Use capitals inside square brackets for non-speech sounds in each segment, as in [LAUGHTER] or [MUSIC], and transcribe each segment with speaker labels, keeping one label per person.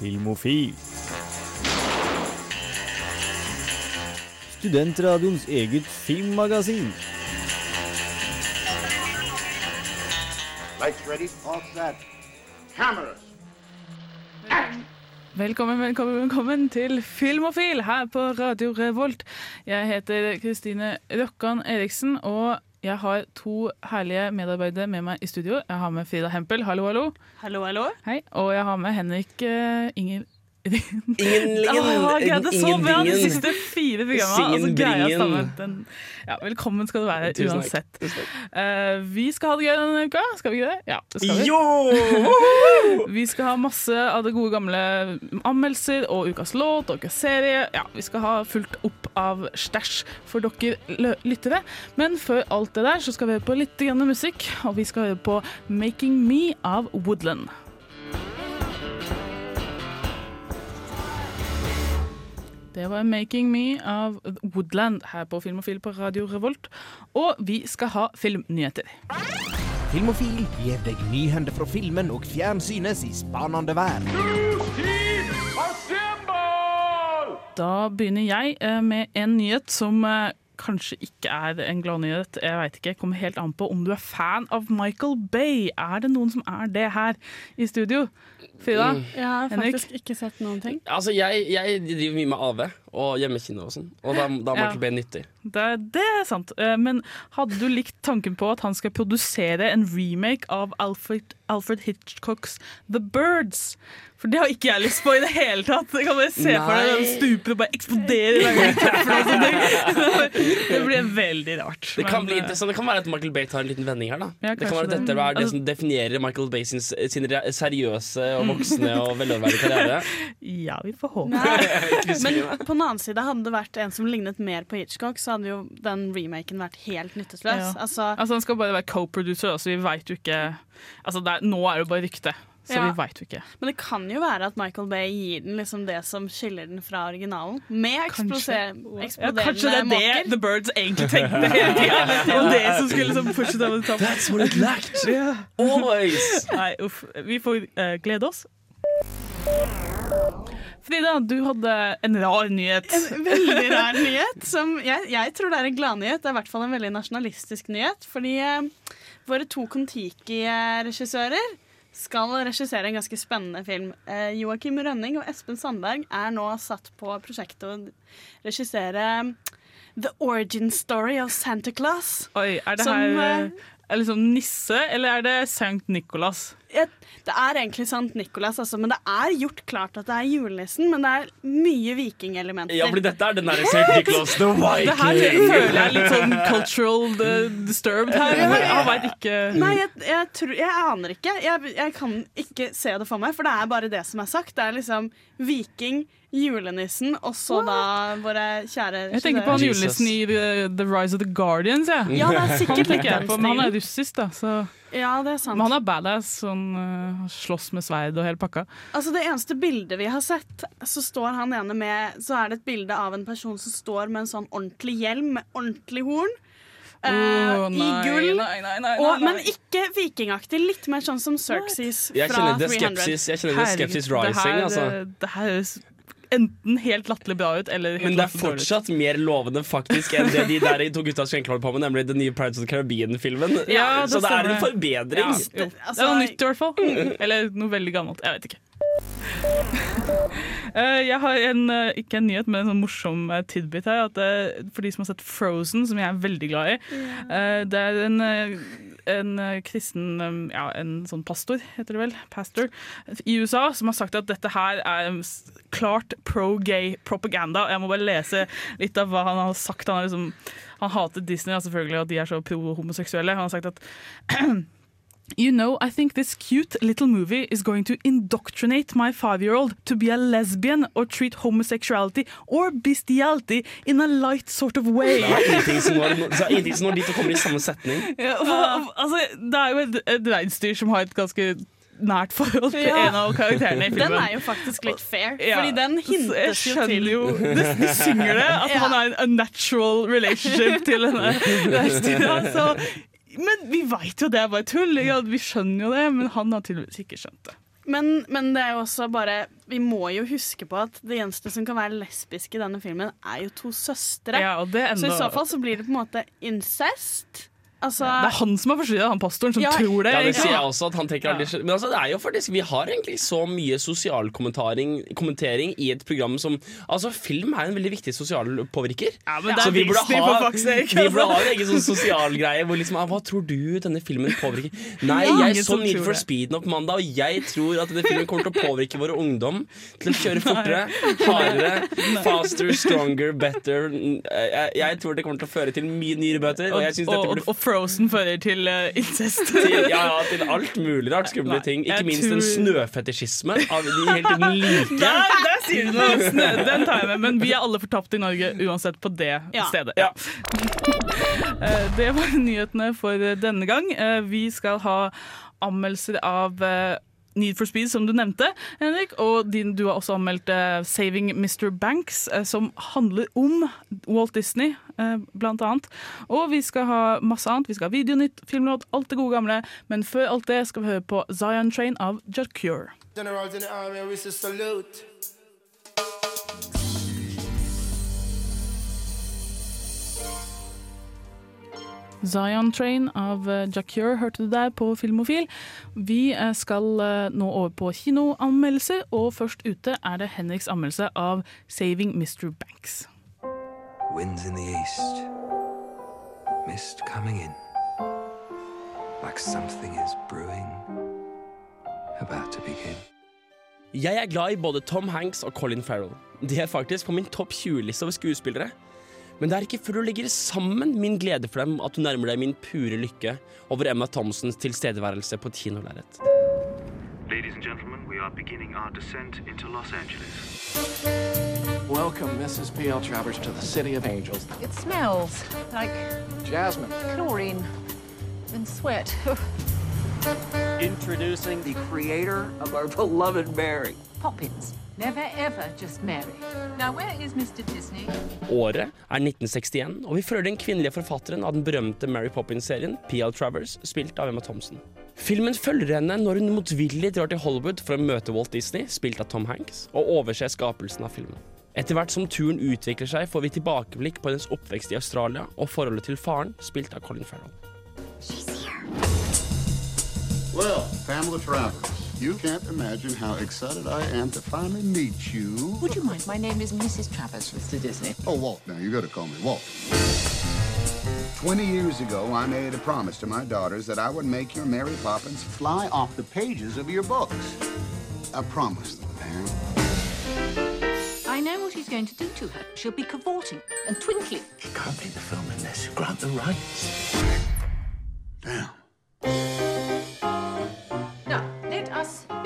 Speaker 1: Filmofil. Studentradioens eget filmmagasin.
Speaker 2: Lights ready, all set. Cameras.
Speaker 3: Velkommen, velkommen, velkommen til Filmofil her på Radio Revolt. Jeg heter Kristine Rokkan Eriksen, og jeg har to herlige medarbeidere med meg i studio. Jeg har med Frida Hempel, hallo, hallo.
Speaker 4: Hallo, hallo.
Speaker 3: Hei. Og jeg har med Henrik uh, Inger...
Speaker 5: Ingen, [LAUGHS]
Speaker 3: Åh, jeg greide så bra de siste fire programmene. Og så
Speaker 5: Singen
Speaker 3: greier jeg å
Speaker 5: bringen.
Speaker 3: stamme den. Ja, velkommen skal du være
Speaker 5: Tusen
Speaker 3: uansett. Uh. Vi skal ha det gøy denne uka. Skal vi ikke det? Ja, det skal vi.
Speaker 5: Jo! [LAUGHS]
Speaker 3: Vi skal ha masse av det gode gamle anmeldelser og ukas låt og ukas serie. Ja, vi skal ha fullt opp av stæsj for dere lyttere. Men før alt det der så skal vi høre på litt grann musikk, og vi skal høre på 'Making Me' av Woodland. Det var 'Making Me' av Woodland her på Filmofil på Radio Revolt. Og vi skal ha filmnyheter.
Speaker 6: Filmofil gir deg nyhender fra filmen og fjernsynets i spanende vær.
Speaker 3: Da begynner jeg eh, med en nyhet som eh, kanskje ikke er en gladnyhet. Jeg vet ikke, kommer helt an på om du er fan av Michael Bay. Er det noen som er det her i studio? Frida?
Speaker 4: Jeg har
Speaker 3: Henrik?
Speaker 4: faktisk ikke sett noen ting.
Speaker 5: Altså, jeg, jeg driver mye med AV og hjemmekino og sånn, og da, da er
Speaker 3: Ja.
Speaker 5: Michael Bay nyttig.
Speaker 3: Det, det er sant. Eh, Men hadde du likt tanken på at han skal produsere en remake av Alfred, Alfred Hitchcocks The Birds? For det har ikke jeg lyst på i det hele tatt. Jeg kan bare se for deg den stuper og bare sånt. Det blir [LAUGHS] veldig rart.
Speaker 5: Det kan,
Speaker 3: Men,
Speaker 5: bli
Speaker 3: eh,
Speaker 5: interessant. det kan være at Michael Bay tar en liten vending her. da
Speaker 3: Ja,
Speaker 5: Det kan være at dette er det
Speaker 3: Altså-
Speaker 5: som definerer Michael Bay sin, sin seriøse og voksne [LAUGHS] og veloverveide karriere.
Speaker 3: Ja, vi får håpe. [LAUGHS]
Speaker 4: Men på den annen side, hadde det vært en som lignet mer på Hitchcock, så hadde jo den remaken vært helt nytteløs.
Speaker 3: Ja.
Speaker 4: Altså,
Speaker 3: Altså, han skal bare være co-producer, så vi veit jo ikke Altså, det er, Nå er det jo bare rykte, så
Speaker 4: Ja.
Speaker 3: vi veit jo ikke.
Speaker 4: men det kan jo være at Michael Bay gir den liksom det som skiller den fra originalen. Med eksploderende
Speaker 3: Ja, kanskje det er det
Speaker 4: måker.
Speaker 3: The Birds egentlig tenkte hele tida. [LAUGHS] Og det som skulle liksom pushe dem over toppen.
Speaker 5: That's what it lacked! [LAUGHS]
Speaker 3: Yeah.
Speaker 5: Always!
Speaker 3: Nei, uff. Vi får uh, glede oss. Frida, du hadde en rar nyhet.
Speaker 4: En veldig rar nyhet. Som jeg, jeg tror det er en gladnyhet. Det er i hvert fall en veldig nasjonalistisk nyhet. Fordi eh, våre to Kon-Tiki-regissører skal regissere en ganske spennende film. Eh, Joakim Rønning og Espen Sandberg er nå satt på prosjektet å regissere The Origin Story of Santa Claus.
Speaker 3: Oi, er det
Speaker 4: Som,
Speaker 3: her
Speaker 4: eh,
Speaker 3: er liksom nisse, eller er det Sankt Nikolas?
Speaker 4: Jeg, det er egentlig Sant Nikolas, altså, men det er gjort klart at det er julenissen. Men det er mye vikingelementer.
Speaker 5: Ja, fordi dette er den derre St. Nicholas the
Speaker 3: Det her
Speaker 5: Viking.
Speaker 3: føler jeg er litt sånn cultural eh, disturbed her. Jeg veit ikke
Speaker 4: Nei, jeg, jeg, tror, jeg aner ikke. Jeg, jeg kan ikke se det for meg, for det er bare det som er sagt. Det er liksom viking, julenissen, og så da våre kjære
Speaker 3: Jeg tenker på han julenissen i The, The Rise of the Guardians. Ja.
Speaker 4: Ja, det er
Speaker 3: Han
Speaker 4: sikkert litt
Speaker 3: like, han er russisk, da. Så.
Speaker 4: Ja, det er sant.
Speaker 3: Men han er badass. Sånn, uh, slåss med sverd og hele pakka.
Speaker 4: Altså Det eneste bildet vi har sett, så står han ene med Så er det et bilde av en person som står med en sånn ordentlig hjelm med ordentlig horn. eh,
Speaker 3: nei,
Speaker 4: I
Speaker 3: nei,
Speaker 4: gull.
Speaker 3: Nei, nei, nei,
Speaker 4: Og, men ikke vikingaktig. Litt mer sånn som Xerxes fra
Speaker 5: kjenner det
Speaker 4: 300.
Speaker 5: skepsis, jeg kjenner det skepsis rising.
Speaker 3: det her,
Speaker 5: altså.
Speaker 3: eh, det her enten helt latterlig bra ut, eller helt
Speaker 5: Men det er fortsatt mer lovende faktisk enn det de der to gutta skjenker på med, nemlig den nye Pirates of the Caribbean-filmen.
Speaker 3: Ja,
Speaker 5: Så det er en forbedring.
Speaker 3: Ja.
Speaker 4: Det- altså-
Speaker 3: det er noe nytt i hvert fall. Eller noe veldig gammelt. Jeg vet ikke. [LAUGHS] Eh, jeg har en, eh, ikke en nyhet, men en sånn morsom eh, tidbit her. At for de som har sett Frozen, som jeg er veldig glad i eh, Det er en, en eh, kristen Ja, en sånn pastor, heter det vel, pastor, i USA, som har sagt at dette her er klart pro-gay propaganda. Jeg må bare lese litt av hva han har sagt. Han, har liksom, han hater Disney, selvfølgelig, og de er så pro-homoseksuelle. Han har sagt at [CLEARS THROAT] You know, I think this cute little movie is going to indoctrinate my five-year-old to be a lesbian or treat homosexuality or bestiality in a light sort of way.
Speaker 5: Det er ingenting som når, er ingenting som når de og kommer i samme setning. [LAUGHS]
Speaker 3: Ja, altså, det er jo et, et reinsdyr som har et ganske nært forhold til
Speaker 4: Ja.
Speaker 3: en av karakterene i filmen.
Speaker 4: Den er jo faktisk litt fair,
Speaker 3: Ja,
Speaker 4: fordi den hintes jo til
Speaker 3: jo de, de synger det, at [LAUGHS]
Speaker 4: Ja.
Speaker 3: han er en unnatural natural relationship til denne. [LAUGHS] Så Men vi veit jo det er bare tull. Ja, vi skjønner jo det, men han har tydeligvis ikke skjønt det.
Speaker 4: Men, men det er jo også bare vi må jo huske på at det eneste som kan være lesbisk i denne filmen, er jo to søstre.
Speaker 3: Ja, og det er
Speaker 4: Så i så fall så blir det på en måte incest. Altså
Speaker 3: Det er han som er forstyrra, han pastoren som
Speaker 4: Ja,
Speaker 3: tror det.
Speaker 5: Ja, det sier jeg også at han tenker aldri Men altså, det er jo faktisk Vi har egentlig så mye sosialkommentering kommentering i et program som Altså, film er en veldig viktig sosial påvirker.
Speaker 3: Ja, men det
Speaker 5: Så
Speaker 3: er
Speaker 5: vi burde ha,
Speaker 3: for fuck's
Speaker 5: vi burde
Speaker 3: altså.
Speaker 5: ha en egen sånn sosial greie hvor liksom ah, Hva tror du denne filmen påvirker? Nei,
Speaker 3: Ja,
Speaker 5: jeg så Need for. Speed nok mandag, og jeg tror at denne filmen kommer til å påvirke våre ungdom til å kjøre [LAUGHS] fortere, hardere, faster, stronger, better. Jeg, jeg tror det kommer til å føre til mye nyere bøter, og jeg synes dette
Speaker 3: og,
Speaker 5: burde
Speaker 3: og, og Frozen fører til uh, incest. [LAUGHS]
Speaker 5: til, ja, ja, til alt mulig rart skumle ting. Ikke
Speaker 3: minst
Speaker 5: minst en
Speaker 3: tror-
Speaker 5: snøfetisjisme av de helt like.
Speaker 3: Der, der sier du noe! Snø, Den tar jeg med. Men vi er alle fortapt i Norge uansett på det
Speaker 4: Ja.
Speaker 3: stedet.
Speaker 5: Ja. [LAUGHS]
Speaker 3: Eh, Det var nyhetene for denne gang. Eh, Vi skal ha anmeldelser av eh, Need for Speed, som du nevnte, Henrik. Og din, du har også anmeldt uh, 'Saving Mr. Banks', uh, som handler om Walt Disney, uh, blant annet. Og vi skal ha masse annet. Vi skal ha Videonytt, filmlåt, alt det gode gamle. Men før alt det skal vi høre på Zion Train av Jacure.
Speaker 7: General, in
Speaker 3: Zion Train av eh, Jacure hørte du der på Filmofil. Vi eh, skal eh, nå over på kinoanmeldelser, og først ute er det Henriks anmeldelse av 'Saving Mr. Banks'.
Speaker 8: Winds in the east, mist coming in, like something is brewing, about to begin.
Speaker 5: Jeg er glad i både Tom Hanks og Colin Farrell. De er faktisk på min topp 20-liste over skuespillere. Men det er ikke før du legger sammen min glede for dem at du nærmer deg min pure lykke over Emma Thomsens tilstedeværelse på et kinolerret.
Speaker 9: Ladies and gentlemen, we are beginning our descent into Los Angeles.
Speaker 2: Welcome, Mrs. P.L. Travers, to the City of Angels.
Speaker 10: It smells like
Speaker 2: Jasmine.
Speaker 10: chlorine and sweat.
Speaker 11: Introducing the creator of our beloved Mary.
Speaker 10: Poppins. Never ever just marry. Now, where is Mr. Disney?
Speaker 5: Året er 1961, og vi følger den kvinnelige forfatteren av den berømte Mary Poppins-serien, P.L. Travers, spilt av Emma Thompson. Filmen følger henne når hun motvillig drar til Hollywood for å møte Walt Disney, spilt av Tom Hanks, og overse skapelsen av filmen. Etter hvert som turen utvikler seg, får vi tilbakeblikk på hennes oppvekst i Australia og forholdet til faren, spilt av Colin Farrell.
Speaker 12: Well, Pamela Travers, you can't imagine how excited I am to finally meet you.
Speaker 10: Would you mind? My name is Mrs. Travers, Mr. Disney.
Speaker 12: Oh, Walt, now you gotta call me Walt. Twenty years ago, I made a promise to my daughters that I would make your Mary Poppins fly off the pages of your books. I promised them, Pam.
Speaker 10: I know what he's going to do to her. She'll be cavorting and twinkling.
Speaker 11: He can't be the film unless you grant the rights.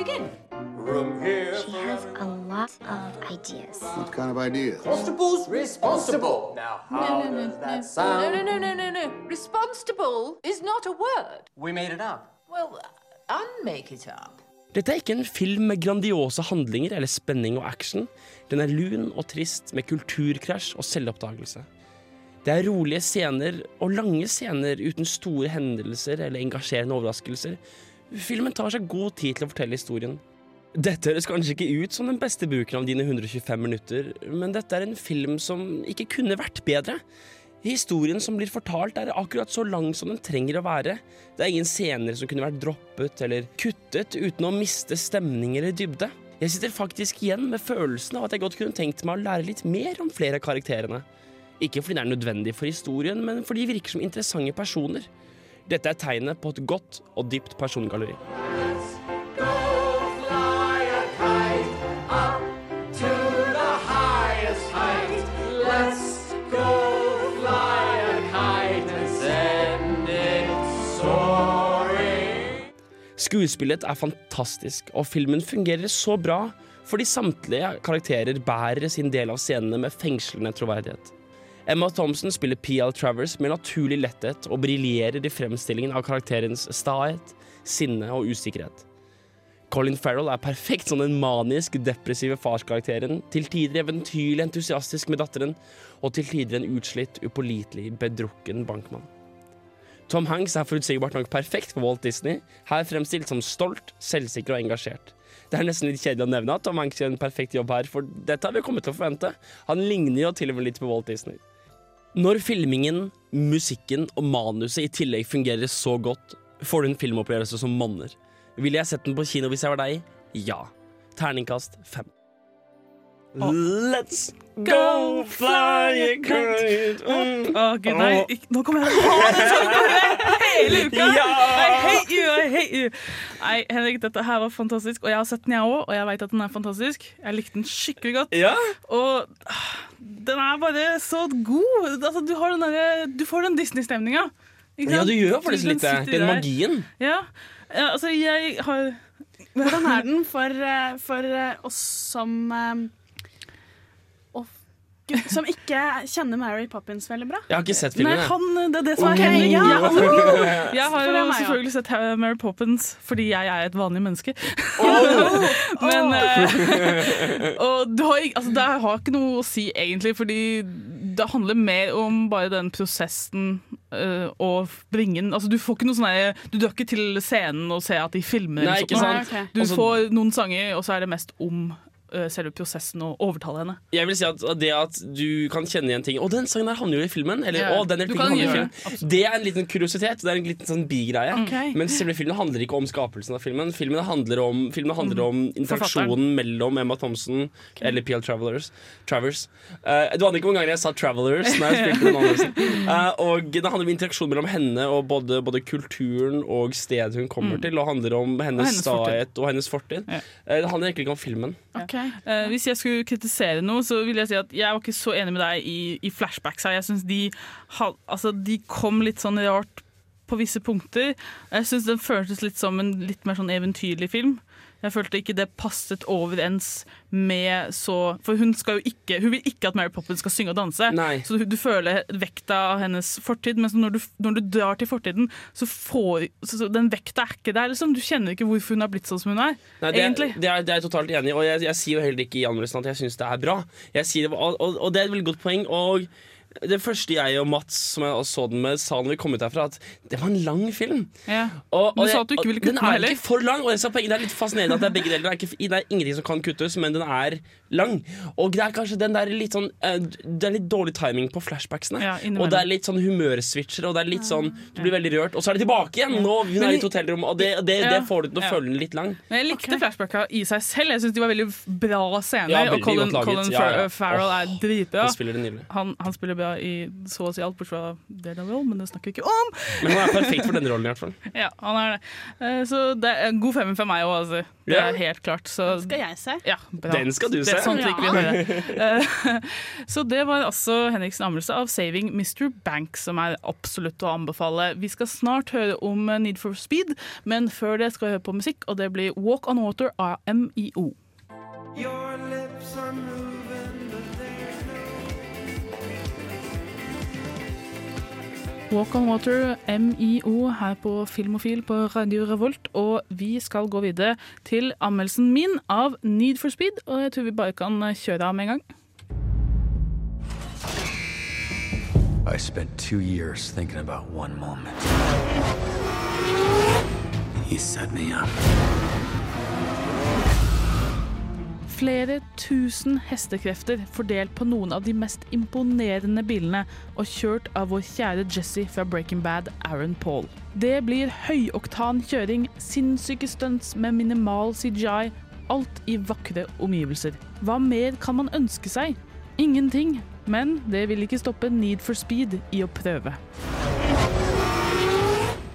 Speaker 10: Us here.
Speaker 13: She has a lot of ideas.
Speaker 12: What kind of ideas?
Speaker 11: Constable's responsible. Now, how
Speaker 10: no, no, no,
Speaker 11: does that
Speaker 10: no.
Speaker 11: sound?
Speaker 10: No, no, no, no, no, no. Responsible is not a word.
Speaker 11: We made it up.
Speaker 10: Well, unmake it up.
Speaker 5: Dette er ikke en film med grandiose handlinger eller spenning og action. Den er lun og trist med kulturkrasj og selvoppdagelse. Det er rolige scener og lange scener uten store hendelser eller engasjerende overraskelser. Filmen tar seg god tid til å fortelle historien. Dette høres kanskje ikke ut som den beste bruken av dine 125 minutter, men dette er en film som ikke kunne vært bedre. Historien som blir fortalt er akkurat så lang som den trenger å være. Det er ingen scener som kunne vært droppet eller kuttet uten å miste stemning eller dybde. Jeg sitter faktisk igjen med følelsen av at jeg godt kunne tenkt meg å lære litt mer om flere av karakterene. Ikke fordi det er nødvendig for historien, men fordi de virker som interessante personer. Dette er tegnet på et godt og dypt persongalleri. Skuespillet er fantastisk, og filmen fungerer så bra fordi samtlige karakterer bærer sin del av scenene med fengslende troverdighet. Emma Thompson spiller P.L. Travers med naturlig letthet og briljerer i fremstillingen av karakterens stahet, sinne og usikkerhet. Colin Farrell er perfekt som den manisk depressive farskarakteren, til tider eventyrlig entusiastisk med datteren, og til tider en utslitt, upålitelig, bedrukken bankmann. Tom Hanks er forutsigbart nok perfekt for Walt Disney, her fremstilt som stolt, selvsikker og engasjert. Det er nesten litt kjedelig å nevne at Tom Hanks gjør en perfekt jobb her, for dette har vi kommet til å forvente. Han ligner jo til og med litt på Walt Disney. Når filmingen, musikken og manuset i tillegg fungerer så godt, får du en filmopplevelse som manner. Ville jeg sett den på kino hvis jeg var deg? Ja. Terningkast fem. Let's go fly a kite.
Speaker 3: Å, gud, nei, nå kommer jeg [LAUGHS] hele uka!
Speaker 5: Ja!
Speaker 3: I hate you, I hate you. Nei, Henrik, dette her var fantastisk, og jeg har sett den, jeg òg, og jeg vet at den er fantastisk. Jeg likte den skikkelig godt.
Speaker 5: Ja?
Speaker 3: Og ah, den er bare så god. Altså, du, har den der, du får den Disney-stemninga.
Speaker 5: Ja, du gjør faktisk litt det. Den magien.
Speaker 3: Ja, ja altså, jeg har
Speaker 4: Hvordan er den for, eh, for eh, oss som eh, Gud, Som ikke kjenner Mary Poppins veldig bra?
Speaker 5: Jeg har ikke sett filmen.
Speaker 3: Nei, han, det er det som er okay.
Speaker 4: Ja, oh. [LAUGHS]
Speaker 3: Jeg har jo
Speaker 4: ja.
Speaker 3: selvfølgelig sett Mary Poppins fordi jeg er et vanlig menneske. [LAUGHS] Men oh. [LAUGHS] Og det har, altså, det har ikke noe å si egentlig, fordi det handler mer om bare den prosessen eh, og bringe den Altså, du får ikke noe sånn Du drar ikke til scenen og ser at de filmer.
Speaker 5: Nei, ikke sant? Nei, okay.
Speaker 3: Du
Speaker 5: Altså-
Speaker 3: får noen sanger, og så er det mest om eh, selve prosessen og overtale henne.
Speaker 5: Jeg vil si at det at du kan kjenne igjen ting Å, den sangen der havner jo i filmen. Eller
Speaker 3: yeah.
Speaker 5: å, den replikken havner i filmen. Det er en liten kuriositet. Det er en liten sånn bigreie.
Speaker 4: Okay.
Speaker 5: Men selve filmen handler ikke om skapelsen av filmen. Filmen handler om, filmen handler om interaksjonen mellom Emma Thompson eller PL Travelers. Travers. Uh, du aner ikke hvor mange ganger jeg sa Travelers når jeg spilte den. [LAUGHS] Eh, og det handler om interaksjon mellom henne og både, både kulturen og stedet hun kommer
Speaker 3: Mm.
Speaker 5: til. Og handler om hennes,
Speaker 3: hennes
Speaker 5: stahet og hennes fortid.
Speaker 3: Yeah.
Speaker 5: Uh, det handler egentlig ikke om filmen.
Speaker 3: Eh, hvis jeg skulle kritisere noe, så vil jeg si at jeg var ikke så enig med deg i, i flashbacks her. Jeg synes de, altså, de kom litt sånn rart på visse punkter. Jeg syns den føltes litt som en litt mer sånn eventyrlig film. Jeg følte ikke det passet overens med så For hun skal jo ikke Hun vil ikke at Mary Poppins skal synge og danse.
Speaker 5: Nei.
Speaker 3: Så du, du føler vekta av hennes fortid, men når du, når du drar til fortiden, så får så, så Den vekta er ikke der. Liksom. Du kjenner ikke hvorfor hun har blitt sånn som hun er.
Speaker 5: Nei, det,
Speaker 3: egentlig.
Speaker 5: det, er, det er jeg totalt enig i, og jeg, jeg sier jo heller ikke i anmeldelsen at jeg syns det er bra. Jeg sier det, og, og, og det er et veldig godt poeng. Og det første jeg og Mats som jeg så den med, sa når vi kom ut herfra, at det var en lang film.
Speaker 3: Ja.
Speaker 5: Og,
Speaker 3: Du sa at du ikke ville kutte
Speaker 5: den
Speaker 3: den
Speaker 5: er ikke for lang. Og det er litt fascinerende at det er begge deler. Det er, ikke, det er ingenting som kan kuttes, men den er lang. Og det er kanskje den der litt sånn eh, Det er litt dårlig timing på flashbacksene.
Speaker 3: Ja,
Speaker 5: og det er litt sånn humørswitcher, og det er litt sånn Du blir veldig rørt, og så er det tilbake igjen! Nå hun er i et hotellrom, og det, det, det får du til å føle den litt lang.
Speaker 3: Men jeg likte flashbacka i seg selv. Jeg syns de var veldig bra scener.
Speaker 5: Ja,
Speaker 3: og Colin. Colin Farrell er dritbra.
Speaker 5: Han spiller.
Speaker 3: Han, han spiller bra i så å si alt, bortsett fra Daredevil, men det snakker vi ikke om.
Speaker 5: Men han er perfekt for denne rollen, i hvert fall. [LAUGHS]
Speaker 3: Ja, han er det. Eh, Så det er en god femmer for meg òg, altså. Det er helt klart. Så
Speaker 4: Skal jeg se?
Speaker 3: ja, bra.
Speaker 5: Den skal du
Speaker 3: det
Speaker 5: se.
Speaker 3: er sånt liker vi å
Speaker 4: Ja.
Speaker 3: høre. Eh, [LAUGHS] Så det var altså Henriks anmeldelse av 'Saving Mr. Bank', som er absolutt å anbefale. Vi skal snart høre om eh, Need for Speed, men før det skal vi høre på musikk, og det blir 'Walk on Water' av MIO.
Speaker 7: Your lips are
Speaker 3: Walk on Water, MIO, her på Filmofil på Radio Revolt. Og vi skal gå videre til anmeldelsen min av Need for Speed. Og jeg tror vi bare kan kjøre av med en gang.
Speaker 14: I spent two years thinking about one moment. He set me up.
Speaker 3: Flere tusen hestekrefter fordelt på noen av de mest imponerende bilene, og kjørt av vår kjære Jesse fra Breaking Bad, Aaron Paul. Det blir høyoktan kjøring, sinnssyke stunts med minimal CGI, alt i vakre omgivelser. Hva mer kan man ønske seg? Ingenting. Men det vil ikke stoppe Need for Speed i å prøve.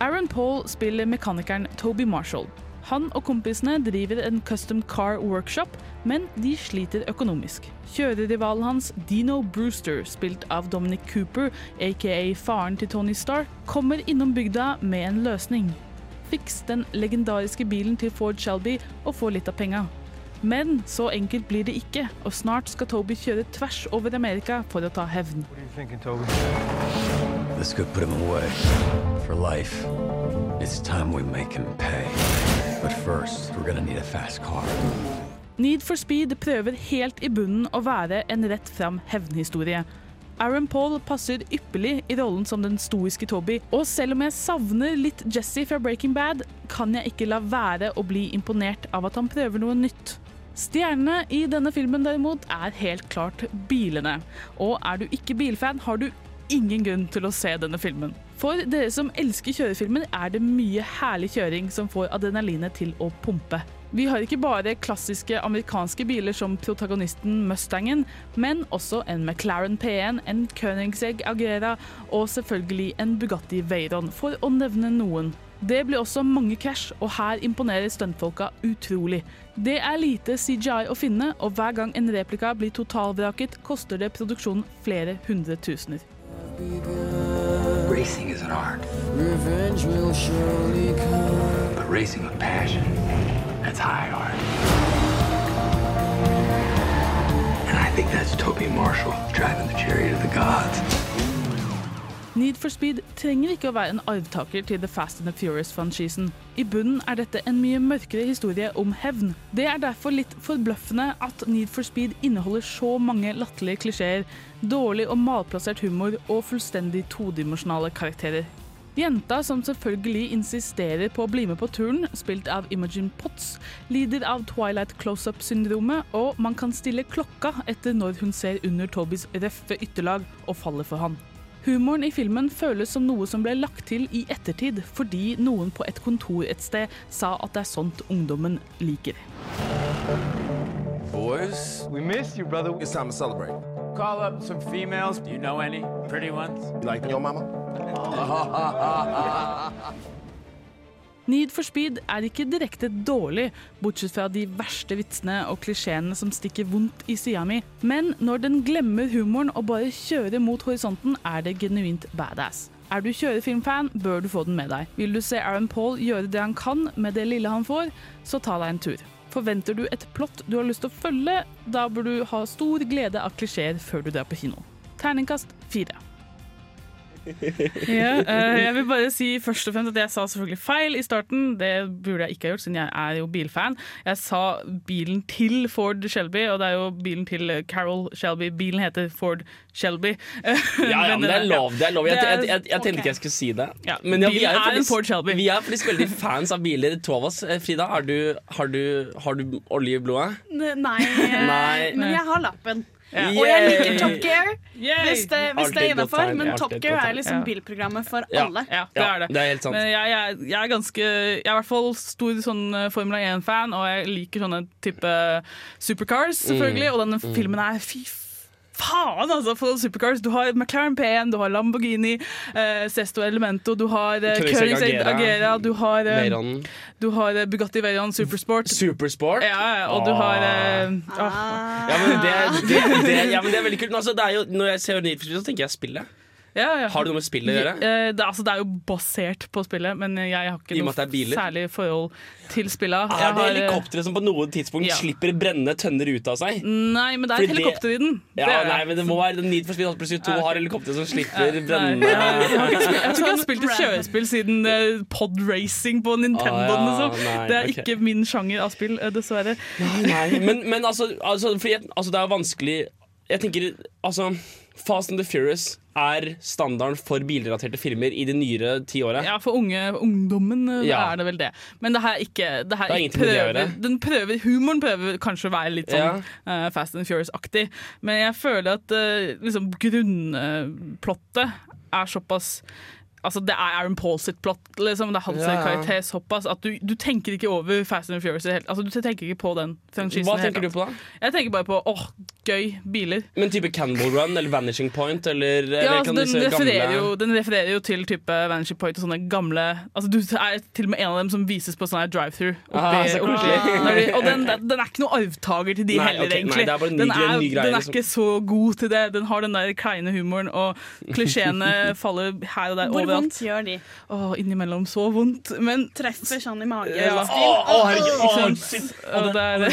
Speaker 3: Aaron Paul spiller mekanikeren Toby Marshall. Han og kompisene driver en custom car workshop, men de sliter økonomisk. Kjørerivalen hans, Dino Brewster, spilt av Dominic Cooper, aka faren til Tony Stark, kommer innom bygda med en løsning. Fiks den legendariske bilen til Ford Shelby og få litt av penga. Men så enkelt blir det ikke, og snart skal Toby kjøre tvers over Amerika for å ta hevn.
Speaker 14: Thinking? This could put him away for life. It's time we make him pay. But first, we're gonna need a fast car.
Speaker 3: Need for Speed prøver helt i bunnen å være en rett fram hevnhistorie. Aaron Paul passer ypperlig i rollen som den stoiske Toby, og selv om jeg savner litt Jesse fra Breaking Bad, kan jeg ikke la være å bli imponert av at han prøver noe nytt. Stjernene i denne filmen derimot er helt klart bilene. Og er du ikke bilfan, har du ingen grunn til å se denne filmen. For dere som elsker kjørefilmer, er det mye herlig kjøring som får adrenalinet til å pumpe. Vi har ikke bare klassiske amerikanske biler som protagonisten Mustangen, men også en McLaren P1, en Koenigsegg Agera og selvfølgelig en Bugatti Veyron, for å nevne noen. Det blir også mange krasj, og her imponerer stuntfolka utrolig. Det er lite CGI å finne, og hver gang en replika blir totalvraket, koster det produksjonen flere hundre tusener.
Speaker 8: Racing is an art,
Speaker 7: Revenge will surely come.
Speaker 8: but racing with passion, that's high art. And I think that's Toby Marshall driving the chariot of the gods.
Speaker 3: Need for Speed trenger ikke å være en arvtaker til The Fast and the Furious-franchisen. I bunnen er dette en mye mørkere historie om hevn. Det er derfor litt forbløffende at Need for Speed inneholder så mange latterlige klisjeer, dårlig og malplassert humor og fullstendig todimensjonale karakterer. Jenta som selvfølgelig insisterer på å bli med på turen, spilt av Imogen Potts, lider av Twilight close-up-syndromet, og man kan stille klokka etter når hun ser under Tobys røffe ytterlag og faller for han. Humoren i filmen føles som noe som ble lagt til i ettertid, fordi noen på et kontor et sted sa at det er sånt ungdommen liker.
Speaker 15: Boys, we miss you, brother. It's time to celebrate. Call up some females. Do you know any pretty ones? You like your mama? [LAUGHS] [LAUGHS]
Speaker 3: Need for Speed er ikke direkte dårlig, bortsett fra de verste vitsene og klisjeene som stikker vondt i sida mi, men når den glemmer humoren og bare kjører mot horisonten, er det genuint badass. Er du kjørefilmfan, bør du få den med deg. Vil du se Aaron Paul gjøre det han kan med det lille han får, så ta deg en tur. Forventer du et plott du har lyst til å følge, da bør du ha stor glede av klisjeer før du drar på kino. Terningkast fire. [LAUGHS] Ja, uh, jeg vil bare si først og fremst at jeg sa selvfølgelig feil i starten. Det burde jeg ikke ha gjort, siden jeg er jo bilfan. Jeg sa bilen til Ford Shelby, og det er jo bilen til Carol Shelby. Bilen heter Ford Shelby. [LAUGHS]
Speaker 5: Ja, ja, men det er lov. Det er lov. Jeg, jeg, jeg, jeg tenkte ikke jeg skulle si det.
Speaker 3: Ja,
Speaker 5: Men ja, vi er,
Speaker 3: er en Ford Shelby.
Speaker 5: vi er faktisk veldig fans av biler, to av oss. Eh, Frida, har du, har du, har du olje i blodet?
Speaker 4: Nei,
Speaker 5: Nei.
Speaker 4: men jeg har lappen.
Speaker 5: Ja.
Speaker 4: Og jeg liker Top Gear,
Speaker 3: Yay!
Speaker 4: hvis det, hvis det er innafor. Men Top Gear er liksom bilprogrammet for
Speaker 5: Ja.
Speaker 4: alle.
Speaker 3: Ja, det er det.
Speaker 5: det er helt sant.
Speaker 3: Men jeg, jeg, jeg er ganske Jeg er i hvert fall stor sånn eh, Formula 1-fan, og jeg liker sånne type supercars, selvfølgelig. Og denne filmen er fy faen, altså, for supercars. Du har McLaren P1, du har Lamborghini, eh, Sesto Elemento, du har eh,
Speaker 5: Koenigsegg
Speaker 3: Koenigsegg
Speaker 5: Agera,
Speaker 3: Agera, du har, eh, du har eh, Bugatti Veyron Supersport.
Speaker 5: Supersport?
Speaker 3: Ja, ja, og du har eh, ah,
Speaker 5: Ja, men det, det, det, ja, men det er veldig kult. Men altså, det er jo, når jeg ser Need for Speed, så tenker jeg spillet.
Speaker 3: Ja, ja.
Speaker 5: Har det noe med spillet å gjøre?
Speaker 3: Eh, Det, altså, det er jo basert på spillet, men jeg har ikke noe særlig forhold til spillet.
Speaker 5: Er det
Speaker 3: eh,
Speaker 5: som på noe tidspunkt
Speaker 3: Ja.
Speaker 5: slipper brennende tønner ut av seg?
Speaker 3: Nei, men det er et helikopter i den.
Speaker 5: Ja,
Speaker 3: Det er
Speaker 5: nei, men det må være Need for Speed plutselig to har helikopter som slipper
Speaker 3: Nei,
Speaker 5: brennende
Speaker 3: jeg, tror ikke jeg har spilt et kjørespill siden pod racing på Nintendo.
Speaker 5: Ah, ja, nei,
Speaker 3: det er
Speaker 5: okay.
Speaker 3: ikke min sjanger av spill, eh, dessverre.
Speaker 5: Nei, men, men altså, altså, jeg- altså Det er vanskelig Jeg tenker altså Fast and the Furious er standarden for bilrelaterte filmer i de nyere ti åra.
Speaker 3: Ja, for unge, ungdommen eh,
Speaker 5: Ja.
Speaker 3: er det vel det. Men det her er ikke det her
Speaker 5: Det det
Speaker 3: prøver, den prøver, Humoren prøver kanskje å være litt sånn eh, Fast and Furious-aktig, men jeg føler at uh, liksom grunnplottet er såpass Altså Det er Aaron Paul sitt plott. Liksom. Det er hans
Speaker 5: ja.
Speaker 3: karakter såpass at du, du tenker ikke over Fast and Furious. Helt, Altså, du tenker ikke på den franchisen.
Speaker 5: Hva tenker du på da?
Speaker 3: Jeg tenker bare på åh, gøy biler.
Speaker 5: Men type Cannibal Run eller Vanishing Point eller,
Speaker 3: Ja,
Speaker 5: eller
Speaker 3: altså, den, refererer jo, den refererer jo til type Vanishing Point og sånne gamle altså, Du er til og med en av dem som vises på sånn drive-through.
Speaker 5: Ah, så
Speaker 3: de- [LAUGHS] Og den, [LAUGHS] den er ikke noe arvtaker til de
Speaker 5: Nei,
Speaker 3: heller,
Speaker 5: ok, nei,
Speaker 3: egentlig.
Speaker 5: det er ny
Speaker 3: den, er,
Speaker 5: greie,
Speaker 3: den er
Speaker 5: liksom.
Speaker 3: ikke så god til det. Den har den der kleine humoren, og klisjeene [LAUGHS] faller her og der
Speaker 4: Hvor
Speaker 3: overalt.
Speaker 4: vondt gjør de?
Speaker 3: Åh, innimellom så vondt, men
Speaker 4: Treffer sånn i magen.
Speaker 3: ja. Å, å, herregud,
Speaker 4: Ikke
Speaker 3: å, shit. Og det, er,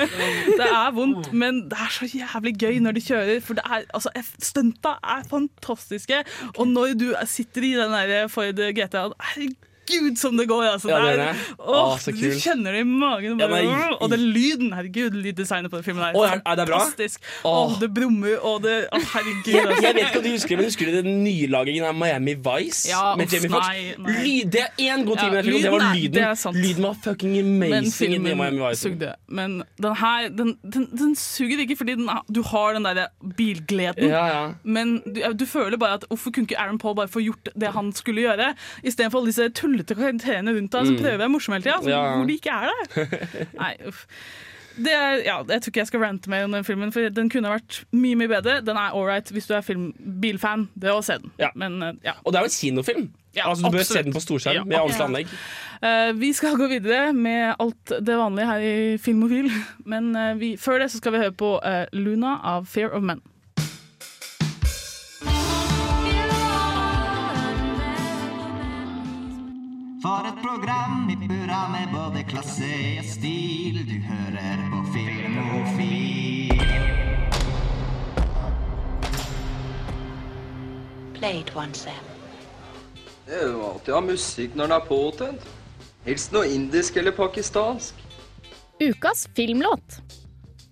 Speaker 3: [LAUGHS] det er vondt, men det er så jævlig gøy når de kjører. For det er, altså, Stunta er fantastiske. Og når du sitter i den der Ford GTA Herregud, herregud, som det går! Altså.
Speaker 5: Ja,
Speaker 3: Det er-. Åh,
Speaker 5: ah, så
Speaker 3: du kjenner det i magen. Og,
Speaker 5: Ja, nei,
Speaker 3: og den lyden! Herregud, lyddesignet på den filmen er,
Speaker 5: Å, er- er det bra?
Speaker 3: fantastisk.
Speaker 5: Åh.
Speaker 3: Det brummer, og det Å, herregud. Altså.
Speaker 5: jeg vet ikke om du husker det, men husker du den nylagingen av Miami Vice?
Speaker 3: Ja,
Speaker 5: med Jamie Fox?
Speaker 3: nei, nei.
Speaker 5: Lyd, det er én god ting med filmen, det var
Speaker 3: lyden
Speaker 5: lyden. var fucking amazing i
Speaker 3: filmen
Speaker 5: Miami Vice.
Speaker 3: sugde. Men den her, den, den, den suger ikke fordi den, du har den der bilgleden.
Speaker 5: Ja, ja.
Speaker 3: Men du, du føler bare at hvorfor kunne ikke Aaron Paul bare få gjort det han skulle gjøre, istedenfor alle disse tullete karakterene rundt deg som
Speaker 5: Mm.
Speaker 3: prøver å være morsomme hele tida,
Speaker 5: Ja.
Speaker 3: hvor de ikke er det. [LAUGHS] Nei, uff. Det er, ja, jeg tror ikke jeg skal rante mer om den filmen, for den kunne vært mye mye bedre. Den er ålreit hvis du er film, bilfan. Det å se den. Men, eh, ja.
Speaker 5: Og det er jo en kinofilm.
Speaker 3: Ja,
Speaker 5: altså, du bør se den på storskjerm
Speaker 3: Ja,
Speaker 5: med ordentlig
Speaker 3: ja.
Speaker 5: anlegg.
Speaker 3: Uh, vi skal gå videre med alt det vanlige her i Filmofil, men uh, vi, før det så skal vi høre på uh, Luna av Fear of Men.
Speaker 16: Program i burra med både klasse og stil. Du hører på Filmofil.
Speaker 17: Play it once, Sam.
Speaker 18: Det er jo alltid å ha musikk når den er påtent. Helst noe indisk eller pakistansk.
Speaker 19: Ukas filmlåt.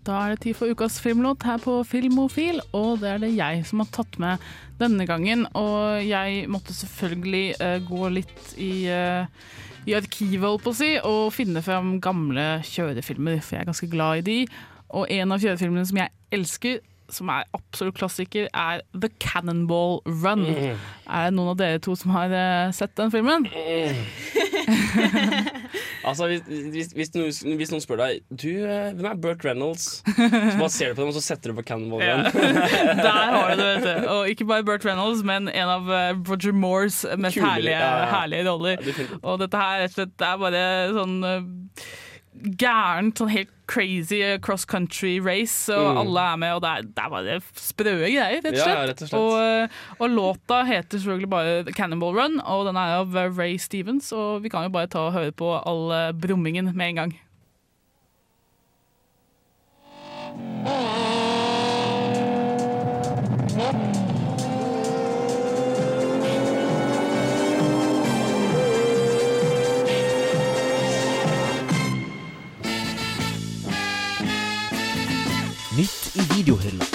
Speaker 3: Da er det tid for ukas filmlåt her på Filmofil, og det er det jeg som har tatt med denne gangen. Og jeg måtte selvfølgelig uh, gå litt i, eh, i arkivet, holdt på å si, og finne fram gamle kjørefilmer, for jeg er ganske glad i de. Og en av kjørefilmene som jeg elsker, som er absolutt klassiker, er The Cannonball Run.
Speaker 5: Mm.
Speaker 3: Er det noen av dere to som har eh, sett den filmen?
Speaker 5: Altså, hvis, hvis, hvis, noen, hvis noen spør deg Du, eh, hvem er Burt Reynolds? Så bare ser du på dem, og så setter du på Cannonball. Run. [LAUGHS]
Speaker 3: Der har du det, vet du. Og ikke bare Burt Reynolds, men en av eh, Roger Moores mest
Speaker 5: Kulere,
Speaker 3: herlige,
Speaker 5: ja, ja.
Speaker 3: herlige roller.
Speaker 5: Ja,
Speaker 3: og dette her rett og slett det er bare sånn gærent, sånn helt crazy cross country race, og
Speaker 5: Mm.
Speaker 3: alle er med, og det er, det er bare sprø greier, rett og slett.
Speaker 5: ja, rett og slett.
Speaker 3: Og, og låta heter selvfølgelig bare Cannonball Run, og den er av Ray Stevens, og vi kan jo bare ta og høre på all eh, brummingen med en gang.
Speaker 6: Nytt i videohylla.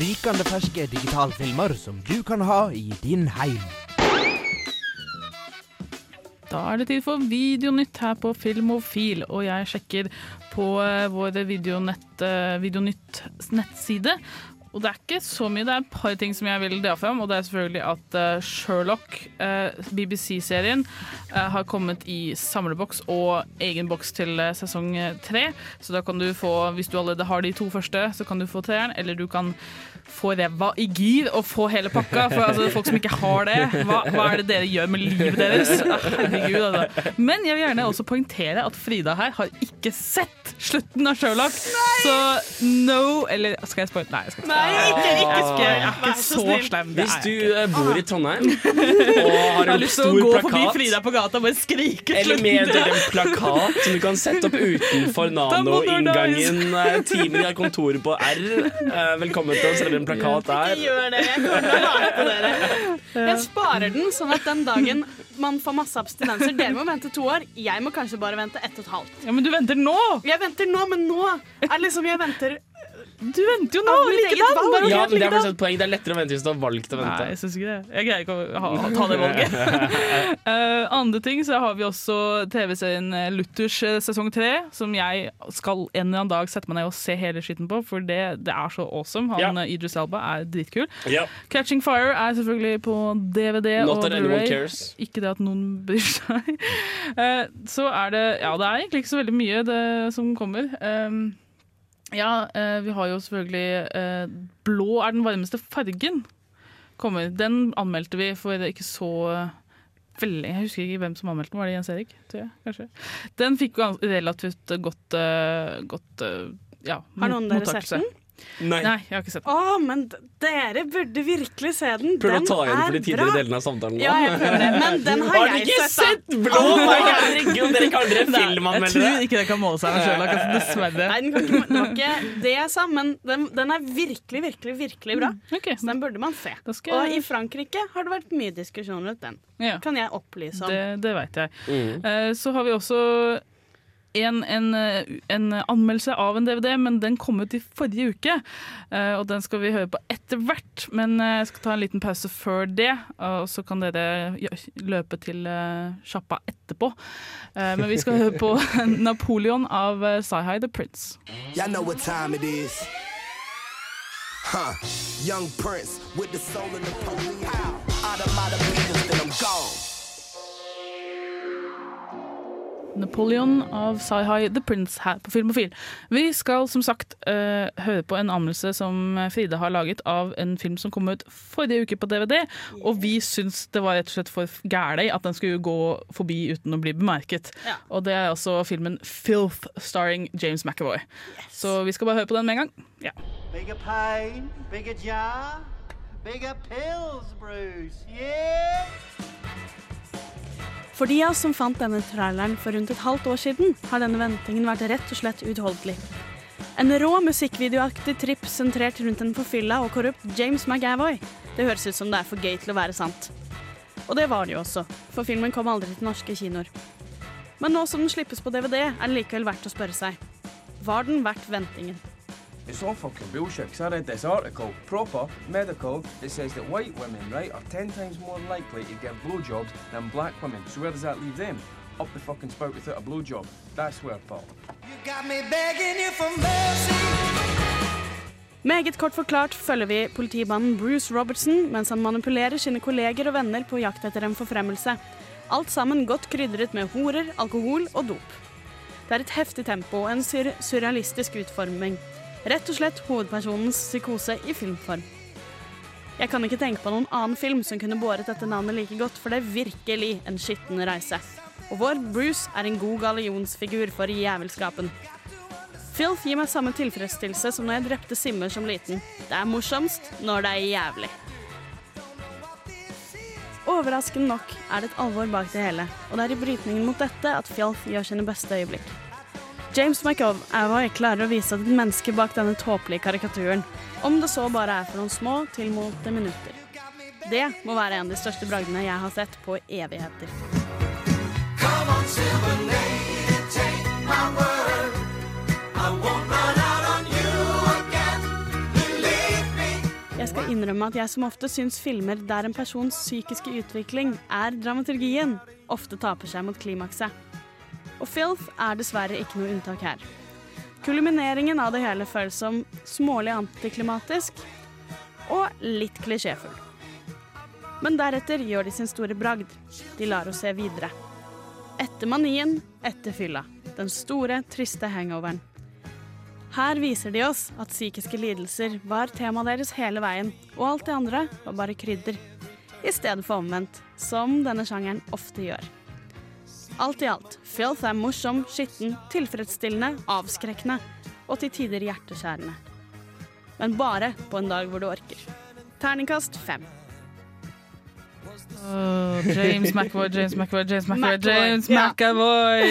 Speaker 6: Rykende ferske digitalfilmer som du kan ha i din heim.
Speaker 3: Da er det tid for Videonytt her på Filmofil, og jeg sjekker på eh, vår eh, Videonytt nettside. Og det er ikke så mye, det er et par ting som jeg vil dra fram. Og det er selvfølgelig at eh, Sherlock, eh, BBC-serien, eh, har kommet i samleboks og egen boks til sesong tre. Så da kan du få, hvis du allerede har de to første, så kan du få treeren, eller du kan få ræva i gir og få hele pakka. For altså, folk som ikke har det, hva, hva er det dere gjør med livet deres? Herregud, altså. Men jeg vil gjerne også poengtere at Frida her har ikke sett slutten av Sherlock. Så no Eller skal jeg spoile? Nei, jeg skal ikke.
Speaker 4: Nei, ikke- ikke
Speaker 3: ikke, jeg er ikke
Speaker 4: Vær så
Speaker 3: så slem.
Speaker 5: Hvis du eh, bor i Trondheim [LAUGHS] og har
Speaker 3: har
Speaker 5: en
Speaker 3: lyst til å
Speaker 5: stor
Speaker 3: gå forbi
Speaker 5: plakat
Speaker 3: Frida på gata og bare skrike
Speaker 5: eller med en plakat som du kan sette opp utenfor Nano-inngangen. Timen i kontoret på R. Eh, Velkommen til å en plakat der.
Speaker 4: Ikke gjør det. Jeg kommer til å hate dere. Jeg sparer den sånn at den dagen man får masse abstinenser Dere må vente to år. Jeg må kanskje bare vente ett og et halvt.
Speaker 3: Ja, Men du venter nå!
Speaker 4: Jeg venter nå, men nå er det liksom jeg venter
Speaker 3: Du venter jo nå! Likedan. er jo
Speaker 5: Ja, men det er et poeng. Det er lettere å vente hvis du har valgt å vente.
Speaker 3: Nei, jeg syns ikke det. Jeg greier ikke å ha, ta det [LAUGHS] valget. uh, [LAUGHS] andre ting så har vi også TV-serien eh, Luthers eh, sesong tre, som jeg skal en eller annen dag sette meg ned og se hele skitten på, for det, det er så awesome. Han
Speaker 5: Ja.
Speaker 3: Idris Elba er dritkul.
Speaker 5: Ja.
Speaker 3: Catching Fire er selvfølgelig på DVD
Speaker 5: Not
Speaker 3: og Blu-ray. Ikke det at noen bryr seg. Uh, [LAUGHS] så er det Ja, det er egentlig ikke så veldig mye det som kommer. Um, ja, eh, vi har jo selvfølgelig eh, Blå er den varmeste fargen. Kommer. Den anmeldte vi for ikke så veldig Jeg husker ikke hvem som anmeldte den. Var det Jens Erik? Tror jeg, kanskje. Den fikk jo relativt godt, eh, godt eh, ja,
Speaker 4: Har noen dere sett den?
Speaker 5: Nei.
Speaker 3: jeg har ikke sett den.
Speaker 4: Å, men dere burde virkelig se den.
Speaker 5: Prøv
Speaker 4: den
Speaker 5: å ta igjen for de
Speaker 4: er
Speaker 5: tidligere
Speaker 4: bra.
Speaker 5: delene av samtalen?
Speaker 4: Ja, jeg prøver det, men [LAUGHS] den har,
Speaker 5: Har
Speaker 4: jeg
Speaker 5: ikke
Speaker 4: sett.
Speaker 5: sett Blå?
Speaker 4: Oh my God.
Speaker 5: Herregud, dere kan aldri
Speaker 3: Nei,
Speaker 5: filmanmeldere.
Speaker 3: Jeg tror ikke det kan måle seg med sjøl, altså, dessverre.
Speaker 4: Nei, den kan ikke, det var ikke det jeg sa, men den, den er virkelig, virkelig virkelig bra. Så den burde man se.
Speaker 3: Jeg...
Speaker 4: Og i Frankrike har det vært mye diskusjon rundt den.
Speaker 3: Ja.
Speaker 4: Kan jeg opplyse om.
Speaker 3: Det, det veit jeg.
Speaker 5: Mm.
Speaker 3: Uh, Så har vi også en, en, en anmeldelse av en DVD, men den kom ut i forrige uke. Eh, Og den skal vi høre på etter hvert, men eh, jeg skal ta en liten pause før det. Og så kan dere løpe til eh, sjappa etterpå. Men vi skal høre på [LAUGHS] Napoleon av Sci-Hi The Prince.
Speaker 17: Y'all know what time it is. Young Prince with the soul Napoleon. Out of
Speaker 3: Napoleon av Sci-Hi The Prince her på Filmofil. Vi skal som sagt uh, høre på en anmeldelse som Frida har laget av en film som kom ut forrige uke på DVD, og vi syns det var rett og slett for gæli at den skulle gå forbi uten å bli bemerket. Og det er altså filmen Filth starring James McAvoy. Så vi skal bare høre på den med en gang. Ja.
Speaker 20: Bigger pain, bigger jar, bigger pills, Bruce. Yeah?
Speaker 4: For de av oss som fant denne traileren for rundt et halvt år siden, har denne ventingen vært rett og slett uutholdelig. En rå musikkvideoaktig tripp sentrert rundt en forfylla og korrupt James McAvoy. Det høres ut som det er for gøy til å være sant. Og det var det jo også, for filmen kom aldri til norske kinoer. Men nå som den slippes på DVD, er det likevel verdt å spørre seg. Var den verdt ventingen?
Speaker 21: It's all fucking bullshit, because I read this article, proper, medical, that says that white women, right, are 10 times more likely to get blowjobs than black women. So where does that leave them? Up the fucking spout without a blowjob. That's where, Paul.
Speaker 20: Got me begging you for mercy.
Speaker 4: Meget kort forklart følger vi politimannen Bruce Robertson mens han manipulerer sine kolleger og venner på jakt etter en forfremmelse. Alt sammen godt krydret med horer, alkohol og dop. Det er et heftig tempo og en sur surrealistisk utforming. Rett og slett hovedpersonens psykose i filmform. Jeg kan ikke tenke på noen annen film som kunne båret dette navnet like godt, for det er virkelig en skitten reise. Og vår Bruce er en god gallionsfigur for jævelskapen. Filth gir meg samme tilfredsstillelse som når jeg drepte Simmer som liten. Det er morsomst når det er jævlig. Overraskende nok er det et alvor bak det hele, og det er i brytningen mot dette at Filth gjør sine beste øyeblikk. James McAvoy klarer å vise et menneske bak denne tåpelige karikaturen, om det så bare er for noen små, tilmålte minutter. Det må være en av de største bragdene jeg har sett på evigheter.
Speaker 20: Come on, silver lady, take my word. I won't run out on you again. Believe me.
Speaker 4: Jeg skal innrømme at jeg som ofte syns filmer der en persons psykiske utvikling er dramaturgien, ofte taper seg mot klimakset. Og Filth er dessverre ikke noe unntak her. Kulmineringen av det hele føles som smålig antiklimatisk og litt klisjéfull. Men deretter gjør de sin store bragd. De lar oss se videre. Etter manien, etter fylla. Den store, triste hangoveren. Her viser de oss at psykiske lidelser var temaet deres hele veien, og alt det andre var bare krydder. I stedet for omvendt, som denne sjangeren ofte gjør. Alt i alt, Filth er morsom, skitten, tilfredsstillende, avskrekkende og til tider hjerteskjærende. Men bare på en dag hvor du orker. Terningkast fem.
Speaker 3: Oh, James McAvoy, James McAvoy, James McAvoy,
Speaker 4: McAvoy,
Speaker 3: James
Speaker 4: ja.
Speaker 3: McAvoy!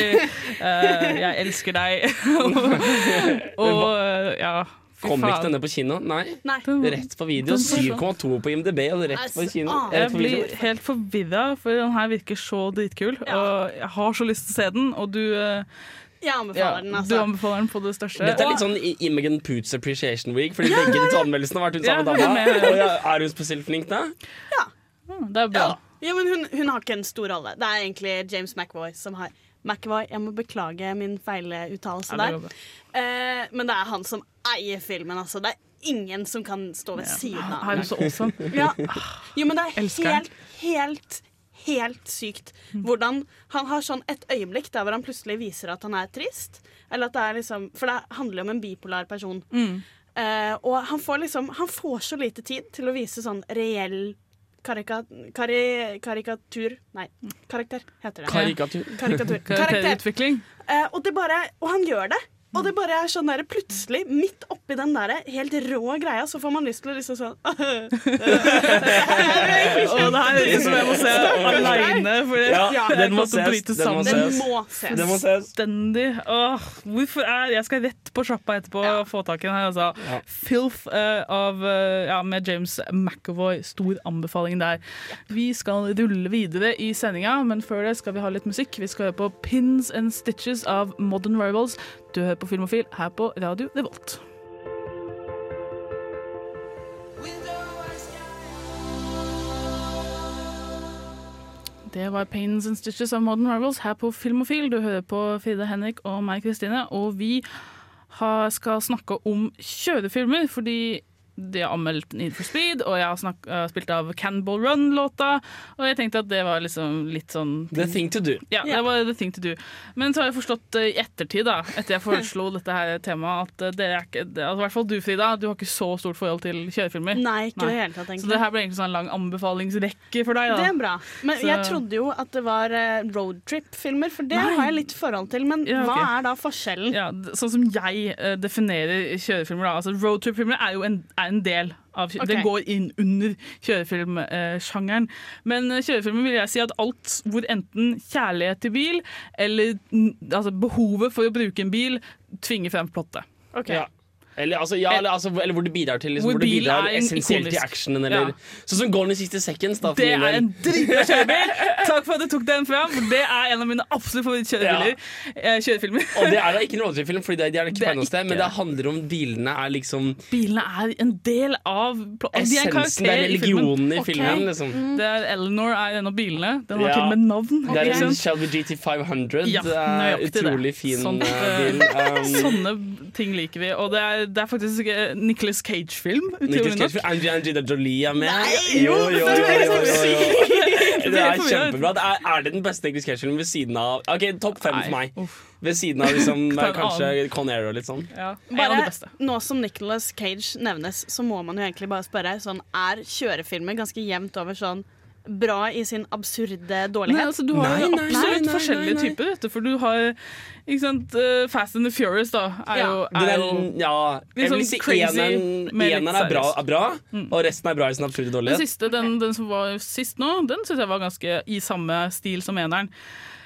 Speaker 3: Eh, jeg elsker deg. [LAUGHS] og eh, ja
Speaker 5: Kom ikke denne på kino? Nei.
Speaker 4: Nei.
Speaker 5: Rett på video.
Speaker 3: Den så sånn.
Speaker 5: 7,2 på IMDb, og rett på kino.
Speaker 3: Jeg blir helt forvirra, for den her virker så dritkul. Og jeg har så lyst til å se den, og du eh,
Speaker 4: Jeg anbefaler den,
Speaker 3: Du
Speaker 4: altså.
Speaker 3: anbefaler den på det største.
Speaker 5: Dette er litt sånn Imogen Poots Appreciation Week, fordi begge de to anmeldelsene har vært hun samme
Speaker 3: er
Speaker 5: dama. Er hun spesielt flink da? Ja.
Speaker 3: Det er bra.
Speaker 4: Ja, men hun, hun har ikke en stor rolle. Det er egentlig James McVoy som har McVoy, jeg må beklage min feiluttalelse
Speaker 3: Ja,
Speaker 4: der. Eh, men det er han som eier filmen, altså. Det er ingen som kan stå ved siden av
Speaker 3: Han er jo så awesome.
Speaker 4: Ja. Jo, men det er helt, helt, helt sykt hvordan han har sånn et øyeblikk der hvor han plutselig viser at han er trist. Eller at det er liksom For det handler jo om en bipolar person.
Speaker 3: Mm.
Speaker 4: Eh, og han får liksom Han får så lite tid til å vise sånn reell karika, kari, karikatur Nei, karakter heter det.
Speaker 5: Karikatur.
Speaker 4: Karikatur.
Speaker 3: Karakterutvikling.
Speaker 4: Eh, og, det bare, og han gjør det Og det bare er sånn der plutselig, midt oppi den der helt rå greia, så får man lyst til å liksom sånn [LAUGHS]
Speaker 3: Og det her høres ut som jeg må se aleine.
Speaker 5: Ja,
Speaker 3: jeg
Speaker 5: den må
Speaker 3: bryte
Speaker 5: den må
Speaker 3: sammen.
Speaker 5: ses.
Speaker 4: Den må ses.
Speaker 5: Den må ses.
Speaker 3: Fullstendig. Åh, hvorfor er Jeg skal rett på sjappa etterpå og få tak i den her. Altså.
Speaker 5: Ja.
Speaker 3: Filth uh, av, uh, ja, med James McAvoy. Stor anbefaling der. Vi skal rulle videre i sendinga, men før det skal vi ha litt musikk. Vi skal høre på Pins and Stitches av Modern Rivals. Du hører på Filmofil her på Radio Revolt. Det var Pains and Stitches av Modern Rivals her på Filmofil. Du hører på Fride Henrik og meg, Kristine. Og vi har, skal snakke om kjørefilmer, fordi de har anmeldt Need for Speed, og jeg har snak, uh, spilt av Cannibal Run-låta. Og jeg tenkte at det var liksom litt sånn
Speaker 5: The thing to do.
Speaker 3: Ja, det var the thing to do. Men så har jeg forstått uh, i ettertid, da, etter jeg foreslo [LAUGHS] dette her temaet, at uh, dere er ikke det, altså, I hvert fall du, Frida, du har ikke så stort forhold til kjørefilmer.
Speaker 4: Nei, ikke Nei. det hele tatt,
Speaker 3: Så det her ble egentlig sånn en lang anbefalingsrekke for deg, da.
Speaker 4: Det er bra. Men
Speaker 3: Så-
Speaker 4: jeg trodde jo at det var eh, roadtrip-filmer, for det
Speaker 3: Nei.
Speaker 4: har jeg litt forhold til. Men
Speaker 3: Ja,
Speaker 4: hva er da forskjellen?
Speaker 3: Ja, sånn som jeg eh, definerer kjørefilmer. Da. Altså, Roadtrip-filmer er jo en, er en del av okay.
Speaker 4: Ok.
Speaker 3: Det går inn under kjørefilmsjangeren. Men kjørefilmen vil jeg si at alt hvor enten kjærlighet til bil eller altså, behovet for å bruke en bil tvinger frem plottet.
Speaker 5: Ja. Eller, altså, ja, eller, altså, eller hvor det bidrar til liksom,
Speaker 3: Hvor
Speaker 5: du bidrar
Speaker 3: en
Speaker 5: essensielt til actionen. Eller,
Speaker 3: Ja.
Speaker 5: Sånn som Gone in 60 Seconds. Da,
Speaker 3: Det er en dritbra [LAUGHS] kjørebil! Takk for at du tok den fram, det er en av mine absolutt favorittkjørefilmer. Ja. Kjørefilmer.
Speaker 5: Og det er da ikke en roadtrip-film, Fordi det, det er det ikke
Speaker 3: Det
Speaker 5: på noe sted, men det handler om bilene er liksom
Speaker 3: Bilene er en del av altså, de er
Speaker 5: Essensen, det
Speaker 3: i filmen.
Speaker 5: religionen i filmen, liksom.
Speaker 3: Det er Eleanor er en av bilene. Den har
Speaker 5: Ja.
Speaker 3: til og med navn.
Speaker 5: Det er en? Shelby GT500.
Speaker 3: Ja,
Speaker 5: det
Speaker 3: nøyaktig det.
Speaker 5: utrolig fin
Speaker 3: Sånt,
Speaker 5: eh,
Speaker 3: eh,
Speaker 5: bil. Um,
Speaker 3: Sånne ting liker vi. Og det er, det er faktisk Nicholas Nicolas Cage-film. Utrolig
Speaker 5: Cage. Angelina Jolie er med.
Speaker 3: Nei,
Speaker 5: jo, jo, jo, jo, jo, jo. [LAUGHS]
Speaker 3: det er
Speaker 5: kjempebra. Det er, er det den beste Nicolas Cage-filmen ved siden av Ok, topp fem for meg. Ved siden av liksom, [LAUGHS] kanskje
Speaker 4: annen.
Speaker 5: Con Air og litt sånn.
Speaker 4: Bare, nå som Nicolas Cage nevnes, så må man jo egentlig bare spørre sånn, Er kjørefilmer ganske jevnt over sånn bra i sin absurde dårlighet?
Speaker 3: Nei, altså, du har jo absolutt forskjellige typer, dette. For du har ikke sant, eh, Fast and the Furious, da. Er jo, er jo
Speaker 5: ja, jeg vil
Speaker 3: sånn
Speaker 5: si eneren, er, bra, er bra, og resten er bra i sin absurde
Speaker 3: Den
Speaker 5: dårlighet.
Speaker 3: siste, den, den som var sist nå, den syns jeg var ganske i samme stil som eneren.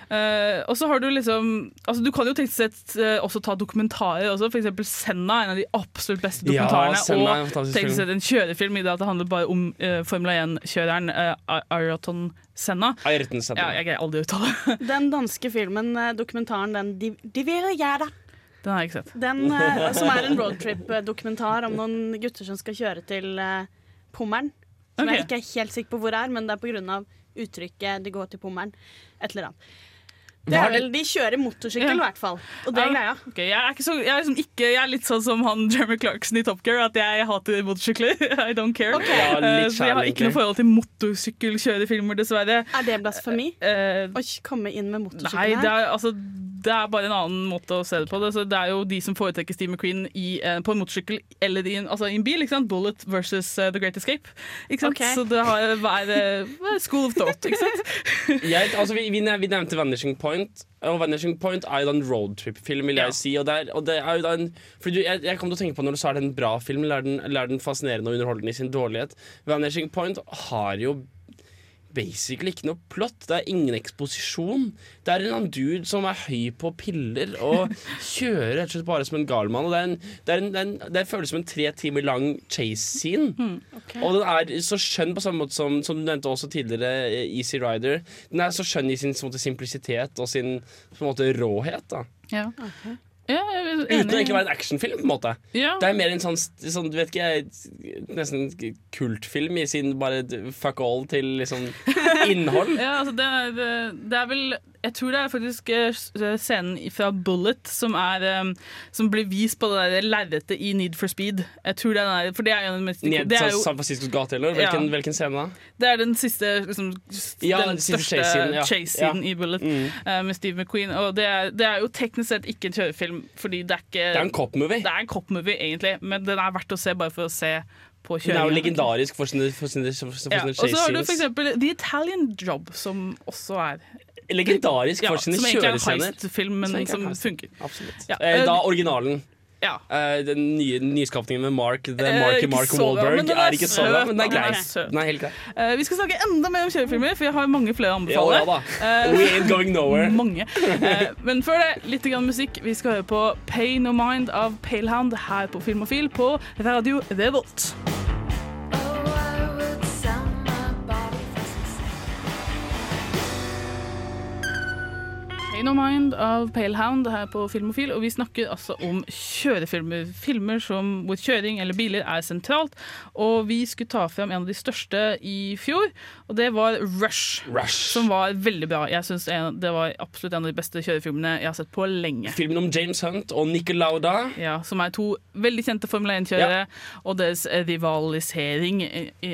Speaker 3: Eh, og så har du liksom altså Du kan jo tenkt sett uh, også ta dokumentarer også. For eksempel Senna er en av de absolutt beste
Speaker 5: Ja,
Speaker 3: dokumentarene.
Speaker 5: Senna er
Speaker 3: og teknisk sett en kjørefilm i det at det handler bare om uh, Formel 1-kjøreren uh, Ayrton Senna.
Speaker 5: Ayrton Senna.
Speaker 3: Ja, jeg greier aldri å uttale [LAUGHS]
Speaker 4: Den danske filmen, eh, dokumentaren, den De, De vil gjøre
Speaker 3: Den har jeg ikke sett.
Speaker 4: Den eh, som er en roadtrip-dokumentar om noen gutter som skal kjøre til eh, Pommern. Som jeg ikke er helt sikker på hvor er, men det er pga. uttrykket 'de går til Pommern'. Et eller annet. Det er vel, De kjører motorsykkel, i
Speaker 3: Ja.
Speaker 4: hvert fall. Og det er greia.
Speaker 3: Okay, jeg, er ikke så, jeg, er liksom ikke, jeg er litt sånn som han Jeremy Clarkson i Top Gear, at jeg hater motorsykler. [LAUGHS] I don't care.
Speaker 4: Okay. Ja, litt
Speaker 3: Eh, så jeg har ikke noe forhold til motorsykkelkjørefilmer, dessverre.
Speaker 4: Er det blasfemi?
Speaker 3: Uh,
Speaker 4: Å komme inn med
Speaker 3: Nei,
Speaker 4: motorsykkel
Speaker 3: det
Speaker 4: her?
Speaker 3: er, altså, det er bare en annen måte å se det på. Det, så det er jo de som foretrekker Steve McQueen i, uh, på en motorsykkel eller i en, altså, i en bil. Ikke sant? Bullet versus The Great Escape. Ikke sant?
Speaker 4: Okay.
Speaker 3: Så det har hver school of thought. Ikke sant? [LAUGHS]
Speaker 5: jeg, altså, vi, vi, vi nevnte Vanishing Point, og Vanishing Point er jo da en roadtrip-film, vil jeg si. Og det er, og det er jo da en, fordi du, jeg, jeg kom til å tenke på Når du sa er det en bra film, eller er den, eller er den fascinerende og underholdende i sin dårlighet? Vanishing Point har jo basically ikke noe plott. Det er ingen eksposisjon. Det er en eller annen dude som er høy på piller og [LAUGHS] kjører rett og slett bare som en gal mann. Det, det, det, det føles som en tre timer lang chase-scene. Og den er så skjønn på samme måte som, som du nevnte også tidligere, eh, Easy Rider. Den er så skjønn i sin måte, simplisitet og sin på en måte, råhet. da
Speaker 3: Ja. Ja.
Speaker 5: Uten å egentlig være en actionfilm. på en måte
Speaker 3: Ja.
Speaker 5: Det er mer en sånn, sånn du vet ikke Nesten en kultfilm i sin bare fuck all til liksom [LAUGHS] innhold.
Speaker 3: Ja, altså det, det- det er vel Jeg tror det er faktisk eh, scenen fra Bullet som, er, eh, som blir vist på det der lerretet i Need for Speed. Jeg tror det er, For det er jo den mest
Speaker 5: Ned
Speaker 3: det er jo,
Speaker 5: San Franciscos gate, eller? Hvilken,
Speaker 3: Ja.
Speaker 5: hvilken scene da?
Speaker 3: Det er den siste liksom,
Speaker 5: Ja,
Speaker 3: Den
Speaker 5: den siste
Speaker 3: største
Speaker 5: chase-scenen Ja.
Speaker 3: i Bullet
Speaker 5: Mm.
Speaker 3: uh, med Steve McQueen. Og det er, det er jo teknisk sett ikke en kjørefilm, fordi det er ikke
Speaker 5: Det er en cop-movie.
Speaker 3: Det er en cop-movie, egentlig, men den er verdt å se bare for å se på
Speaker 5: Den er jo legendarisk for sine, for sine, for sine
Speaker 3: Ja, og så har du
Speaker 5: chase
Speaker 3: for eksempel The Italian Job, som også er
Speaker 5: legendarisk for sine
Speaker 3: Som egentlig er heist-film, men
Speaker 5: Som
Speaker 3: som funker.
Speaker 5: Absolutt.
Speaker 3: Ja,
Speaker 5: Eh, da
Speaker 3: eh,
Speaker 5: originalen.
Speaker 3: Ja.
Speaker 5: Eh, den nye nyskapningen med Mark The Marky Mark
Speaker 3: Wallberg
Speaker 5: er
Speaker 3: er
Speaker 5: ikke så bra, men den er grei. Den er helt grei.
Speaker 3: Eh, vi skal snakke enda mer om kjørefilmer, for jeg har mange flere å anbefale.
Speaker 5: ja.
Speaker 3: Eh,
Speaker 5: We ain't going nowhere.
Speaker 3: Mange. Men før det, litt grann musikk. Vi skal høre på Pay No Mind av Palehound her på Filmofil på Radio Revolt. Pay No Mind av Palehound her på Filmofil, og vi snakker altså om kjørefilmer. Filmer som, hvor kjøring eller biler er sentralt. Og vi skulle ta frem en av de største i fjor, og det var Rush.
Speaker 5: Rush.
Speaker 3: Som var veldig bra. Jeg synes det var absolutt en av de beste kjørefilmene jeg har sett på lenge.
Speaker 5: Filmen om James Hunt og Nicol Lauda.
Speaker 3: Ja, som er to veldig kjente Formel 1-kjørere, og deres rivalisering.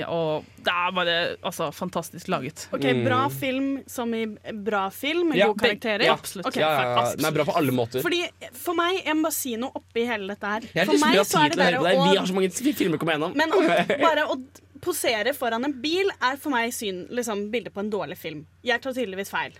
Speaker 3: Og det er bare altså, fantastisk laget.
Speaker 4: Ok, Bra film som i bra film med
Speaker 5: Ja,
Speaker 4: gode karakterer?
Speaker 5: Ja,
Speaker 3: Absolutt.
Speaker 4: Okay,
Speaker 5: Ja, ja. Den er bra på alle måter.
Speaker 4: Fordi For meg, jeg må bare si noe oppi hele dette her.
Speaker 5: Jeg har
Speaker 4: For
Speaker 5: lyst til
Speaker 4: meg
Speaker 5: å
Speaker 4: så
Speaker 5: ha
Speaker 4: er
Speaker 5: tid
Speaker 4: det
Speaker 5: til å høre på deg. Vi har så mange filmer å komme gjennom.
Speaker 4: Men å, [LAUGHS] bare å posere foran en bil er for meg syn, liksom, bildet på en dårlig film. Jeg tar tydeligvis feil.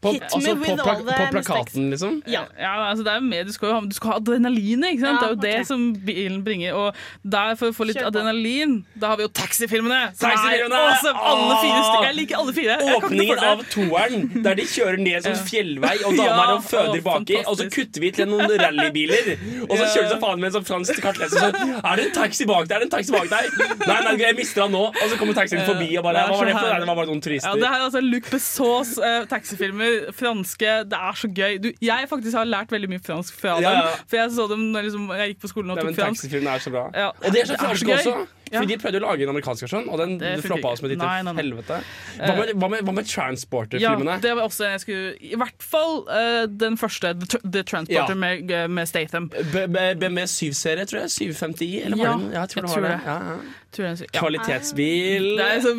Speaker 5: På,
Speaker 4: Hit
Speaker 5: altså,
Speaker 4: me
Speaker 5: på,
Speaker 4: with all the
Speaker 5: på plakaten, liksom?
Speaker 4: Ja.
Speaker 3: Ja, altså det er jo mer, du skal jo ha, du skal ha adrenalinet, ikke sant?
Speaker 4: Ja,
Speaker 3: det er jo det som bilen bringer. Og der for å få litt adrenalin, da har vi jo taxifilmene! som
Speaker 5: Taxifilmene!
Speaker 3: awesome. Alle fire stykker. Jeg liker alle fire.
Speaker 5: Åpningen av toeren, der de kjører ned sånn fjellvei, og dama
Speaker 3: Ja,
Speaker 5: og føder baki, og så kutter vi til noen rallybiler. Og så kjører de så faen med en sånn fransk kartleser sånn Er det en taxi bak der? Er det en taxi bak deg? Nei, nei, jeg mister han nå. Og så kommer taxien forbi og bare Hva var det for? Det var bare noen turister.
Speaker 3: Ja, det her er altså Luc Bessons uh, taxifilmer. Franske. Det er så gøy. Du, jeg faktisk har lært veldig mye fransk fra dem. For jeg så dem når liksom, jeg gikk på skolen og tok fransk.
Speaker 5: Taxifilmen er så bra.
Speaker 3: Ja,
Speaker 5: Og de er så franske også.
Speaker 3: Ja.
Speaker 5: Fordi de prøvde å lage en amerikansk versjon, og den
Speaker 3: Det
Speaker 5: floppa med
Speaker 3: Nei, nei,
Speaker 5: helvete. Hva med, hva med, med
Speaker 3: Ja,
Speaker 5: Transporter-filmene?
Speaker 3: det var også jeg skulle I hvert fall uh, den første, The, The Transporter
Speaker 5: Ja.
Speaker 3: med, med Statham.
Speaker 5: Med syv-serier, 7-serie, tror jeg. 750i, eller var
Speaker 3: Ja,
Speaker 5: det den? Ja, jeg tror
Speaker 3: jeg
Speaker 5: det
Speaker 3: tror
Speaker 5: det.
Speaker 3: det.
Speaker 5: Ja, ja.
Speaker 3: Tror jeg.
Speaker 5: Kvalitetsbil.
Speaker 3: Det, er så,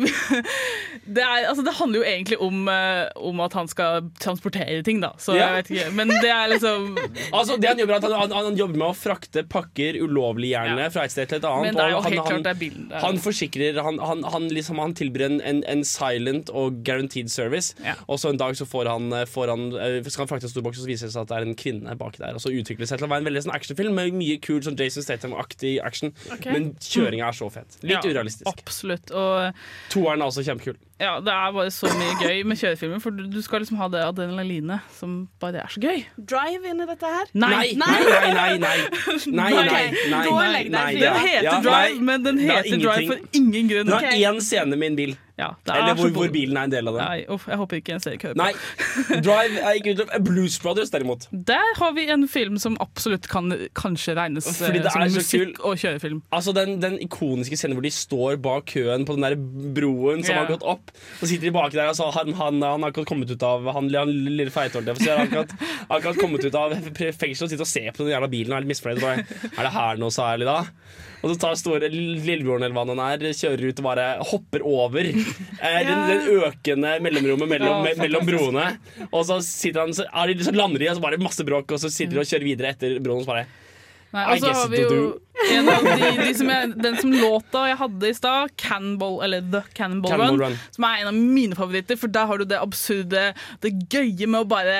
Speaker 3: [LAUGHS] det, er, altså, det handler jo egentlig om, uh, om at han skal transportere ting, da. Så
Speaker 5: Ja.
Speaker 3: jeg vet ikke. Men det er liksom [LAUGHS]
Speaker 5: Altså, det han, gjør er han, han, han jobber med å frakte pakker ulovlig gjerne fra et sted til et annet.
Speaker 3: Men det er jo helt
Speaker 5: han,
Speaker 3: klart det er bilen. Er-
Speaker 5: han forsikrer Han, han, han, liksom, han tilbyr en, en, en silent og guaranteed service.
Speaker 3: Ja.
Speaker 5: Og så en dag så får han, får han eh, skal han frakte en stor boks, og så viser det seg at det er en kvinne baki der. Og så utvikler det seg til å være en veldig sånn actionfilm med mye kul sånn Jason Statham-aktig action.
Speaker 3: okay.
Speaker 5: Men kjøringa er så fet. Litt
Speaker 3: Ja,
Speaker 5: urealistisk.
Speaker 3: Absolutt. Og
Speaker 5: Toeren er også kjempekul.
Speaker 3: ja, det er bare så mye gøy med kjørefilmer, for du, du skal liksom ha det adrenalinet som bare er så gøy.
Speaker 4: Drive inn i dette her?
Speaker 3: Nei.
Speaker 5: Nei, nei, nei, nei, nei. [LAUGHS] Nei, nei, nei, nei, nei, nei, nei,
Speaker 3: heter
Speaker 5: ja,
Speaker 3: Drive,
Speaker 5: nei.
Speaker 3: men den
Speaker 5: Det er
Speaker 3: heter Drive for ingen grunn.
Speaker 5: Den har én scene med en bil.
Speaker 3: Ja, det
Speaker 5: Eller
Speaker 3: er
Speaker 5: hvor, hvor bilen er en del av det.
Speaker 3: Nei, uff, jeg håper ikke en serie kører på.
Speaker 5: Nei. [LAUGHS] Drive er ikke utløp. Blues Brothers, derimot.
Speaker 3: Der har vi en film som absolutt kan kanskje regnes
Speaker 5: Fordi
Speaker 3: eh,
Speaker 5: det
Speaker 3: som
Speaker 5: er så
Speaker 3: musikk og kjørefilm.
Speaker 5: Altså den, den ikoniske scenen hvor de står bak køen på den der broen som
Speaker 3: yeah.
Speaker 5: har gått opp. Så sitter de baki der og så han, han, han har akkurat kommet ut av Han, han lille han har akkurat, akkurat kommet ut av fengsel og sitter og ser på den jævla bilen og er litt misfornøyd. Er det her noe særlig, da? Og så tar store lillebroren eller hva han er, kjører ut og bare hopper over eh, den, den økende mellomrommet mellom, me, mellom broene. Og så, sitter han, så, er de, så lander de, og så bare masse bråk, og så sitter de og kjører videre etter broen. Og så bare
Speaker 3: Nei,
Speaker 5: I guess
Speaker 3: har vi jo
Speaker 5: will
Speaker 3: en av de, de som jeg, den som låta jeg hadde i stad, Cannonball, eller The Cannonball,
Speaker 5: Cannonball
Speaker 3: Run,
Speaker 5: Run.
Speaker 3: som er en av mine favoritter. For der har du det absurde, det gøye med å bare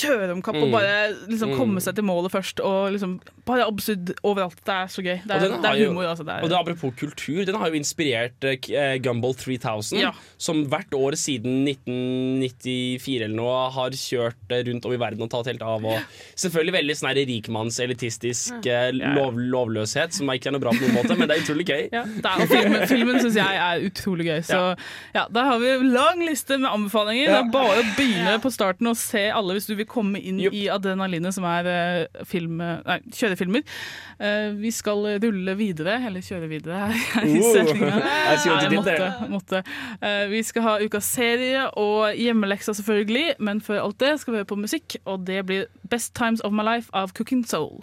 Speaker 3: kjøre om kapp og
Speaker 5: Mm.
Speaker 3: bare liksom
Speaker 5: Mm.
Speaker 3: komme seg til målet først. Og liksom bare absurd overalt. Det er så gøy. Det er, det er humor. jo- altså. Det
Speaker 5: Og det
Speaker 3: er,
Speaker 5: er Apropos kultur, den har jo inspirert uh, Gumball 3000,
Speaker 3: Ja.
Speaker 5: som hvert år siden 1994 eller noe har kjørt eh, rundt om i verden og tatt helt av. Og selvfølgelig veldig sånn rikmanns-elitistisk eh, lov, lovløshet, som ikke er noe bra på noen måte, men det er utrolig gøy. [LAUGHS]
Speaker 3: ja, det er, filmen, filmen syns jeg er utrolig gøy. Så ja, der har vi en lang liste med anbefalinger. Det er bare å begynne på starten og se alle hvis du vil komme inn i adrenalinet som er eh, film, nei, kjørefilmer. Uh, vi skal rulle videre, eller kjøre videre her [LAUGHS] i
Speaker 5: Uh,
Speaker 3: setninga. [LAUGHS] Nei, måtte. Eh, vi skal ha ukas serie og hjemmeleksa, selvfølgelig, men før alt det skal vi høre på musikk, og det blir Best Times of My Life av Cooking Soul.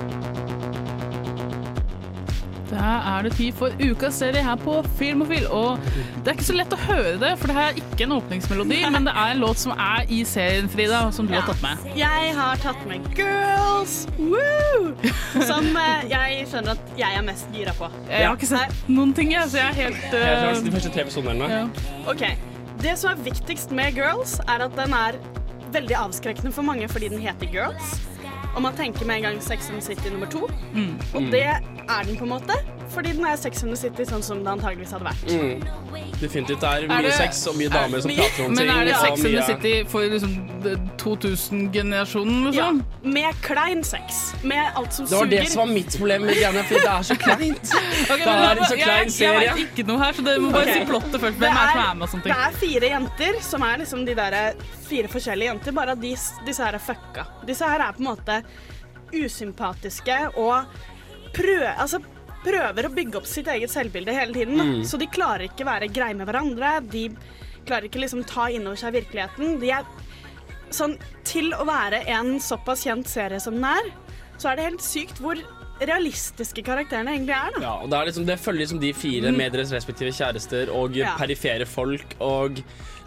Speaker 3: Da er det tid for ukas serie her på Filmofil. Og det er ikke så lett å høre det, for det her er ikke en åpningsmelodi, men det er en låt som er i serien, Frida, som du har tatt med.
Speaker 4: Jeg har tatt med Girls, woo! Som eh, jeg skjønner at jeg er mest gira på.
Speaker 3: Jeg har ikke sett noen ting, jeg, så jeg er helt
Speaker 5: Jeg har
Speaker 3: eh,
Speaker 5: sett de første tre episodene.
Speaker 3: ja.
Speaker 4: Ok, Det som er viktigst med Girls, er at den er veldig avskrekkende for mange fordi den heter Girls. Og man tenker med en gang Sex and City nummer to.
Speaker 3: Mm.
Speaker 4: Og det er den på en måte, fordi den er Sex in the City sånn som det antageligvis hadde vært.
Speaker 5: Mm. Definitivt. Det er
Speaker 3: Er
Speaker 5: mye
Speaker 3: det-
Speaker 5: sex og mye damer som prater om ting.
Speaker 3: Men er det Sex and the City for liksom 2000-generasjonen,
Speaker 4: Ja,
Speaker 3: liksom?
Speaker 4: med klein sex. Med alt som suger.
Speaker 5: Det var
Speaker 4: suger.
Speaker 5: det som var mitt problem med Diana, for det er så kleint. [LAUGHS]
Speaker 3: okay,
Speaker 5: det er en så klein
Speaker 3: jeg,
Speaker 5: serie.
Speaker 3: Jeg vet ikke noe her, så dere må bare
Speaker 4: okay.
Speaker 3: si plottet først.
Speaker 4: Det
Speaker 3: Hvem er det som
Speaker 4: er-
Speaker 3: er med og sånne
Speaker 4: Det er fire jenter som er liksom de der fire forskjellige jenter, bare at disse her er fucka. Disse her er på en måte usympatiske og prøve altså, prøver å bygge opp sitt eget selvbilde hele tiden.
Speaker 20: Mm.
Speaker 4: Så de klarer ikke være greie med hverandre. De klarer ikke liksom ta inn over seg virkeligheten. De er sånn Til å være en såpass kjent serie som den er, så er det helt sykt hvor realistiske karakterene egentlig er. da.
Speaker 5: Ja, og det, er liksom, det følger liksom de fire
Speaker 4: Mm.
Speaker 5: med deres respektive kjærester og
Speaker 4: Ja.
Speaker 5: perifere folk. Og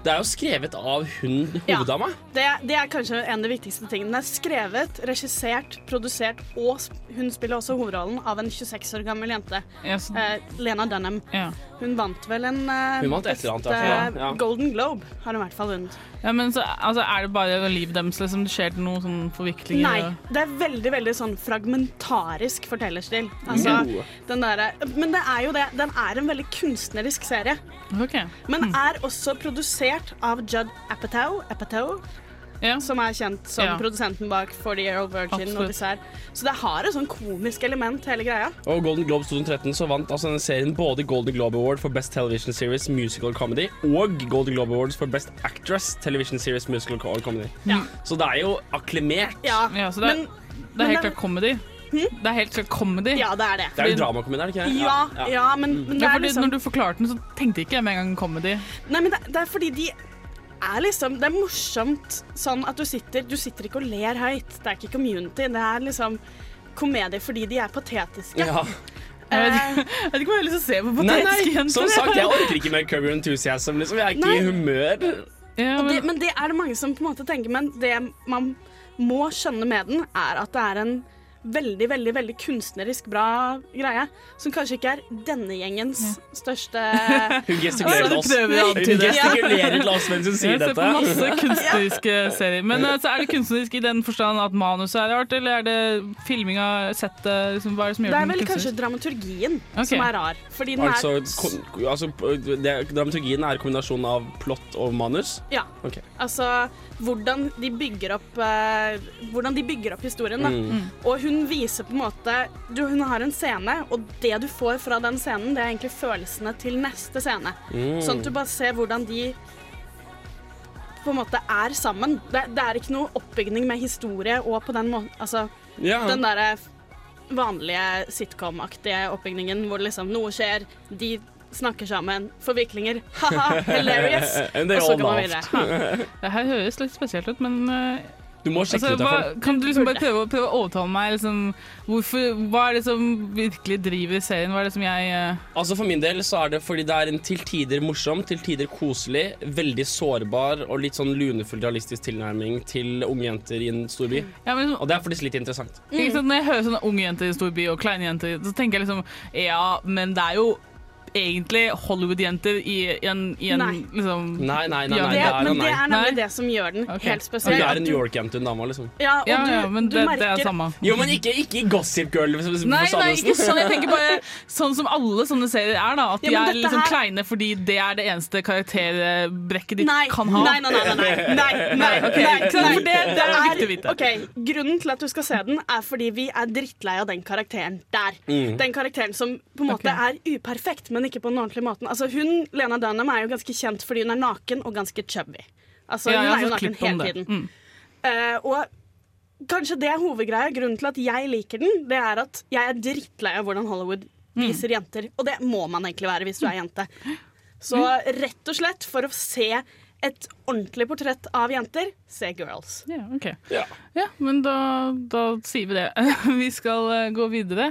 Speaker 5: det er jo skrevet av hun
Speaker 4: Ja.
Speaker 5: hoveddama.
Speaker 4: Det, det er kanskje en av de viktigste tingene. Den er skrevet, regissert, produsert, og hun spiller også hovedrollen av en 26 år gammel jente.
Speaker 3: Yes.
Speaker 4: Eh, Lena Dunham.
Speaker 3: Ja.
Speaker 4: Hun vant vel en eh,
Speaker 5: Hun vant et eller annet, ja. Ja.
Speaker 4: Golden Globe, har hun i hvert fall vunnet.
Speaker 3: Ja, men så, altså, Er det bare livet deres liksom, det skjer noen sånn forviklinger?
Speaker 4: Nei, det er veldig veldig sånn fragmentarisk fortellerstil. Altså, den der, men det er jo det. Den er en veldig kunstnerisk serie.
Speaker 3: Okay.
Speaker 4: Men
Speaker 3: Hmm.
Speaker 4: er også produsert av Judd Apatow, Apatow som er kjent som
Speaker 3: Ja.
Speaker 4: produsenten bak 40 Year Old Virgin.
Speaker 3: Absolutt.
Speaker 4: Og disse her. Så det har et sånn komisk element, hele greia.
Speaker 5: Og Golden Globes 2013 så vant altså denne serien både Golden Globe Award for Best Television Series Musical Comedy og Golden Globe Awards for Best Actress Television Series Musical Comedy.
Speaker 4: Ja.
Speaker 5: Så det er jo akklimert.
Speaker 4: Ja,
Speaker 3: Ja, så det er,
Speaker 4: men-
Speaker 3: det er helt klart comedy. Det er helt klart comedy.
Speaker 4: Ja, det er det.
Speaker 5: Det er jo dramakomedie, er det ikke?
Speaker 4: Ja, ja, men, men det
Speaker 3: Ja, fordi
Speaker 4: liksom
Speaker 3: Når du forklarte den, så tenkte ikke jeg med en gang comedy.
Speaker 4: Nei, men det, det er fordi de er liksom Det er morsomt sånn at du sitter Du sitter ikke og ler høyt. Det er ikke community. Det er liksom komedie fordi de er patetiske.
Speaker 5: Ja. [LAUGHS]
Speaker 3: Jeg vet, jeg vet ikke hva jeg har lyst til å se på patetiske jenter.
Speaker 5: som sagt, jeg [LAUGHS] orker ikke mer Cover Enthusiasm. Liksom. Jeg er ikke
Speaker 4: Nei.
Speaker 5: i humør.
Speaker 4: Og det, men det er det mange som på en måte tenker, men det man må skjønne med den, er at det er en veldig, veldig veldig kunstnerisk bra greie, som kanskje ikke er denne gjengens største [LAUGHS]
Speaker 5: Hun gestikulerer til oss. Hun gestikulerer til oss mens hun sier dette.
Speaker 3: Jeg ser på masse kunstneriske serier. Men altså, er det kunstnerisk i den forstand at manuset er rart, eller er det filminga, settet liksom, Hva er det som gjør
Speaker 4: Det er vel kanskje dramaturgien
Speaker 3: okay.
Speaker 4: som er rar. Fordi den
Speaker 5: Altså,
Speaker 4: er
Speaker 5: altså det, Dramaturgien er kombinasjonen av plott og manus?
Speaker 4: Ja.
Speaker 5: Okay.
Speaker 4: Altså hvordan de bygger opp eh, Hvordan de bygger opp historien. Da.
Speaker 5: Mm.
Speaker 4: Og hun viser på en måte du, Hun har en scene, og det du får fra den scenen, det er egentlig følelsene til neste scene.
Speaker 20: Mm.
Speaker 4: Sånn at du bare ser hvordan de på en måte er sammen. Det, det er ikke noe oppbygning med historie og på den måten Altså
Speaker 5: Ja.
Speaker 4: den derre vanlige sitcom-aktige oppbygningen hvor liksom noe skjer, de snakker sammen, forviklinger, haha, hilarious. [LAUGHS] Og så kan man videre. [LAUGHS]
Speaker 3: Det her høres litt spesielt ut, men eh,
Speaker 5: Du må sjekke
Speaker 3: altså,
Speaker 5: ut.
Speaker 3: hva,
Speaker 5: derfor.
Speaker 3: Kan du liksom bare prøve, prøve å overtale meg? Liksom, hvorfor, hva er det som virkelig driver serien? Hva er det som jeg uh...
Speaker 5: Altså For min del så er det fordi det er en til tider morsom, til tider koselig, veldig sårbar og litt sånn lunefull realistisk tilnærming til unge jenter i en storby.
Speaker 3: ja, liksom-
Speaker 5: Og det er faktisk litt interessant.
Speaker 3: Ikke sant? Når jeg hører sånne unge jenter i storby og kleine jenter, så tenker jeg liksom Ja, men det er jo egentlig Hollywood-jenter i en, i en
Speaker 4: Nei.
Speaker 3: liksom
Speaker 5: Nei, nei, nei, nei,
Speaker 4: Det,
Speaker 5: er
Speaker 4: men det er nemlig det som gjør den
Speaker 3: okay.
Speaker 4: helt
Speaker 5: Hun
Speaker 4: spesiell.
Speaker 5: er en New York-jente, hun dama, liksom.
Speaker 4: Ja, og
Speaker 3: Ja,
Speaker 4: du,
Speaker 3: ja, men
Speaker 4: du
Speaker 3: det, det er samme.
Speaker 5: Jo, men ikke, ikke Gossip Girl. Liksom, for
Speaker 3: Nei, nei, ikke sånn. Jeg tenker bare [LAUGHS] sånn som alle sånne serier er, da. At de
Speaker 4: Ja,
Speaker 3: er liksom
Speaker 4: her-
Speaker 3: kleine fordi det er det eneste karakterbrekket de
Speaker 4: Nei,
Speaker 3: kan ha.
Speaker 4: nei, nei, nei, nei, nei, [LAUGHS] nei, nei,
Speaker 3: Ok,
Speaker 4: nei, nei,
Speaker 3: nei. Det, det er viktig å vite.
Speaker 4: ok, Grunnen til at du skal se den, er fordi vi er drittlei av den karakteren der.
Speaker 3: Mm.
Speaker 4: Den karakteren som på en måte
Speaker 3: okay.
Speaker 4: er uperfekt, men ikke på den ordentlige måten. Altså Hun, Lena Dunham er jo ganske kjent fordi hun er naken og ganske chubby. Altså
Speaker 3: Ja,
Speaker 4: Hun er jo naken hele tiden.
Speaker 3: Mm.
Speaker 4: Uh, og kanskje det er hovedgreia. Grunnen til at jeg liker den, det er at jeg er drittlei av hvordan Hollywood
Speaker 3: Mm.
Speaker 4: viser jenter. Og det må man egentlig være hvis du er jente. Så rett og slett, for å se et ordentlig portrett av jenter, se Girls.
Speaker 3: Ja, ok. Ja, men da, da sier vi det. [LAUGHS] vi skal eh, gå videre.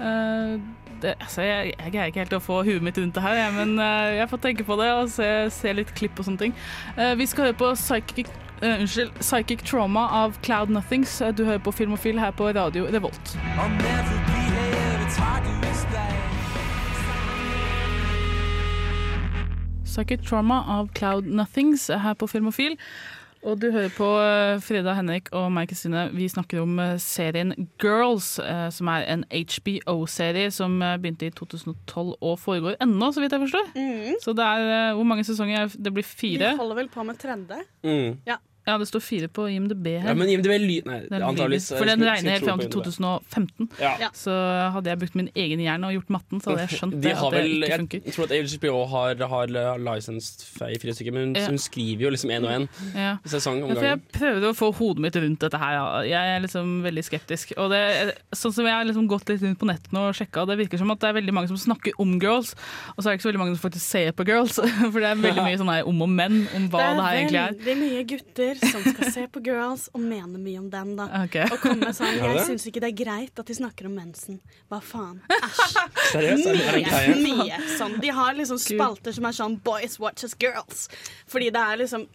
Speaker 3: Eh, det, altså, jeg, jeg greier ikke helt å få huet mitt rundt det her, jeg, men eh, jeg får tenke på det og se, se litt klipp og sånne ting. Eh, vi skal høre på Psychic, uh, unnskyld, Psychic Trauma av Cloud Nothings. Du hører på Filmofil her på Radio Revolt. Psychic Trauma av Cloud Nothings er her på Filmofil. Og du hører på Frida Freda Henrik og meg, Kristine. Vi snakker om eh, serien Girls, eh, som er en HBO-serie som eh, begynte i 2012 og foregår ennå, så vidt jeg forstår. Så det er eh, Hvor mange sesonger? Det blir fire?
Speaker 4: Vi holder vel på med tredje.
Speaker 5: Mm.
Speaker 4: Ja.
Speaker 3: Ja, det står fire på IMDb her.
Speaker 5: Ja, men IMDb ly... Nei,
Speaker 3: Den For den regner helt fram til 2015.
Speaker 5: Ja.
Speaker 3: Så hadde jeg brukt min egen hjerne og gjort matten, så hadde jeg skjønt [LAUGHS]
Speaker 5: De
Speaker 3: det,
Speaker 5: har
Speaker 3: at det ikke funker.
Speaker 5: jeg tror at HBO har, har licensed i fire stykker, men hun,
Speaker 3: Ja.
Speaker 5: hun skriver jo liksom én og én
Speaker 3: Ja.
Speaker 5: sesong om
Speaker 3: Ja, jeg
Speaker 5: prøvde
Speaker 3: prøver å få hodet mitt rundt dette her. ja. Jeg er liksom veldig skeptisk. Og det, sånn som Jeg har liksom gått litt rundt på nettet og sjekka, det virker som at det er veldig mange som snakker om girls, og så er det ikke så veldig mange som faktisk ser på girls. [LAUGHS] For det er veldig [LAUGHS] mye sånn her om og men om hva det, her egentlig er.
Speaker 4: veldig mye gutter som skal se på Girls og mene mye om den, da.
Speaker 3: Okay.
Speaker 4: Og komme sånn? [LAUGHS] Jeg syns ikke det er greit at de snakker om mensen. Hva faen? [LAUGHS] Æsj.
Speaker 5: Seriøst? Det- det
Speaker 4: Mye, mye sånn. De har liksom spalter som er sånn Boys watches girls. Fordi det er liksom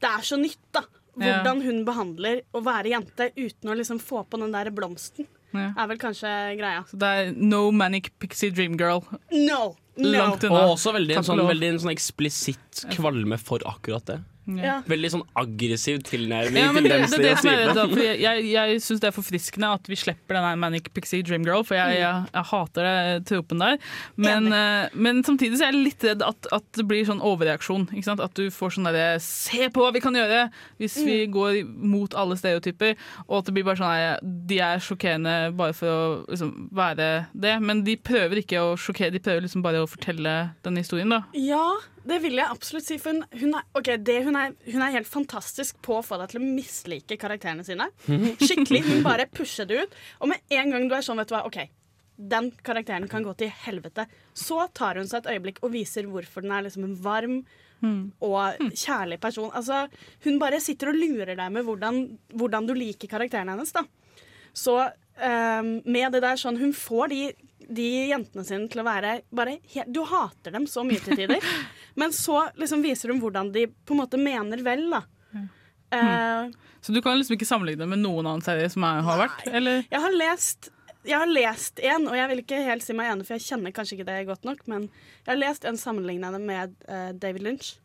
Speaker 4: Det er så nytt, da. Hvordan hun behandler å være jente uten å liksom få på den der blomsten.
Speaker 3: Ja.
Speaker 4: Er vel kanskje greia.
Speaker 3: Så det er no manic pixie dream girl.
Speaker 4: No! no.
Speaker 3: Langt unna.
Speaker 5: Og også veldig en sånn, veldig en sånn eksplisitt kvalme for akkurat det.
Speaker 4: Ja.
Speaker 5: Veldig sånn aggressiv tilnærming
Speaker 3: Ja,
Speaker 5: til
Speaker 3: det, det, det som er det, da,
Speaker 5: stereotypen.
Speaker 3: jeg, jeg syns det er forfriskende at vi slipper den Manic Pixie Dream Girl, for jeg, jeg, jeg hater det tropen der. Men, uh, men samtidig så er jeg litt redd at, at det blir sånn overreaksjon. Ikke sant? At du får sånn derre Se på hva vi kan gjøre! Hvis vi går mot alle stereotyper. Og at det blir bare sånn her De er sjokkerende bare for å liksom, være det, men de prøver ikke å sjokkere, de prøver liksom bare å fortelle den historien, da.
Speaker 4: Ja, det vil jeg absolutt si. For hun, hun, er, okay, det, hun, er, hun er helt fantastisk på å få deg til å mislike karakterene sine. [LAUGHS] Skikkelig. Hun bare pusher det ut. Og med en gang du er sånn, vet du hva, OK, den karakteren kan gå til helvete, så tar hun seg et øyeblikk og viser hvorfor den er liksom en varm og kjærlig person. Altså, hun bare sitter og lurer deg med hvordan, hvordan du liker karakteren hennes, da. Så um, med det der sånn Hun får de, de jentene sine til å være bare helt Du hater dem så mye til tider. [LAUGHS] men så liksom viser hun hvordan de på en måte mener vel, da. Eh,
Speaker 3: Så du kan liksom ikke sammenligne det med noen annen serie som jeg har vært? Eller?
Speaker 4: jeg har lest jeg har lest en, og jeg vil ikke helt si meg enig, for jeg kjenner kanskje ikke det godt nok, men jeg har lest en sammenlignende med uh, David Lynch